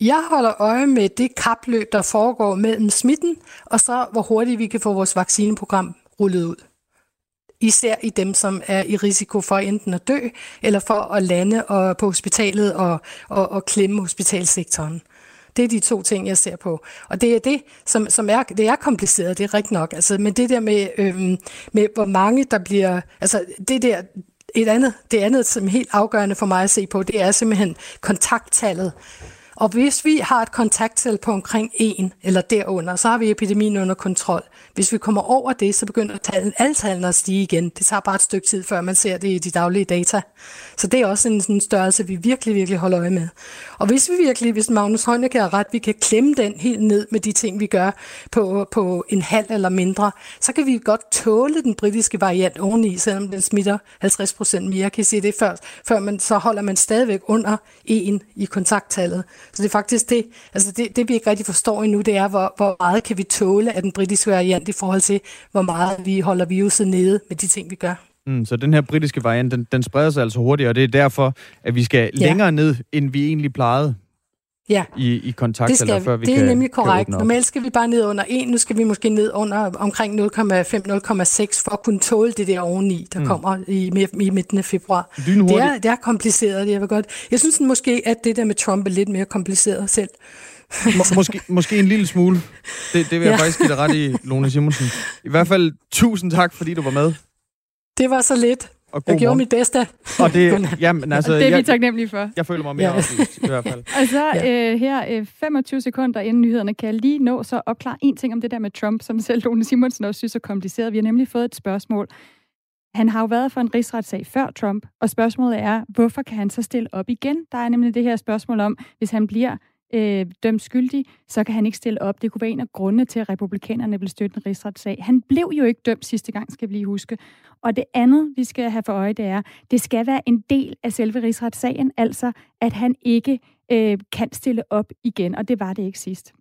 Jeg holder øje med det kapløb, der foregår mellem smitten, og så hvor hurtigt vi kan få vores vaccineprogram rullet ud. Især i dem, som er i risiko for enten at dø, eller for at lande og på hospitalet og, og, og klemme hospitalsektoren. Det er de to ting, jeg ser på. Og det er det, som, som er, det er kompliceret, det er rigtigt nok. Altså, men det der med, øhm, med, hvor mange der bliver, altså det der, et andet, det andet, som er helt afgørende for mig at se på, det er simpelthen kontakttallet. Og hvis vi har et kontakttal på omkring 1 eller derunder, så har vi epidemien under kontrol. Hvis vi kommer over det, så begynder tallene, alle tallene at stige igen. Det tager bare et stykke tid, før man ser det i de daglige data. Så det er også en sådan størrelse, vi virkelig, virkelig holder øje med. Og hvis vi virkelig, hvis Magnus Heunicke har ret, vi kan klemme den helt ned med de ting, vi gør på, på en halv eller mindre, så kan vi godt tåle den britiske variant oveni, selvom den smitter 50 procent mere. Jeg kan sige det før, før man, så holder man stadigvæk under 1 i kontakttallet. Så det er faktisk det, altså det, det vi ikke rigtig forstår endnu, det er, hvor, hvor meget kan vi tåle af den britiske variant i forhold til, hvor meget vi holder viruset nede med de ting, vi gør. Mm, så den her britiske variant, den, den spreder sig altså hurtigt, og det er derfor, at vi skal ja. længere ned, end vi egentlig plejede ja. i, i kontakt, det skal, før vi Det er kan, nemlig korrekt. Normalt skal vi bare ned under 1, nu skal vi måske ned under omkring 0,5-0,6 for at kunne tåle det der oveni, der mm. kommer i, i midten af februar. Det er, det er kompliceret, det er godt. Jeg synes måske, at det der med Trump er lidt mere kompliceret selv. Må, måske, måske en lille smule. Det, det vil jeg ja. faktisk give dig ret i, Lone Simonsen. I hvert fald tusind tak, fordi du var med. Det var så lidt. Og jeg gjorde mit bedste. Og det, jamen, altså, det er jeg, vi taknemmelige for. Jeg føler mig mere ja. oplyst, i hvert fald. Og så ja. øh, her øh, 25 sekunder inden nyhederne, kan jeg lige nå så opklare en ting om det der med Trump, som selv Lone Simonsen også synes er kompliceret. Vi har nemlig fået et spørgsmål. Han har jo været for en rigsretssag før Trump, og spørgsmålet er, hvorfor kan han så stille op igen? Der er nemlig det her spørgsmål om, hvis han bliver øh, dømt skyldig, så kan han ikke stille op. Det kunne være en af grundene til, at republikanerne vil støtte en rigsretssag. Han blev jo ikke dømt sidste gang, skal vi lige huske. Og det andet, vi skal have for øje, det er, det skal være en del af selve rigsretssagen, altså at han ikke øh, kan stille op igen, og det var det ikke sidst.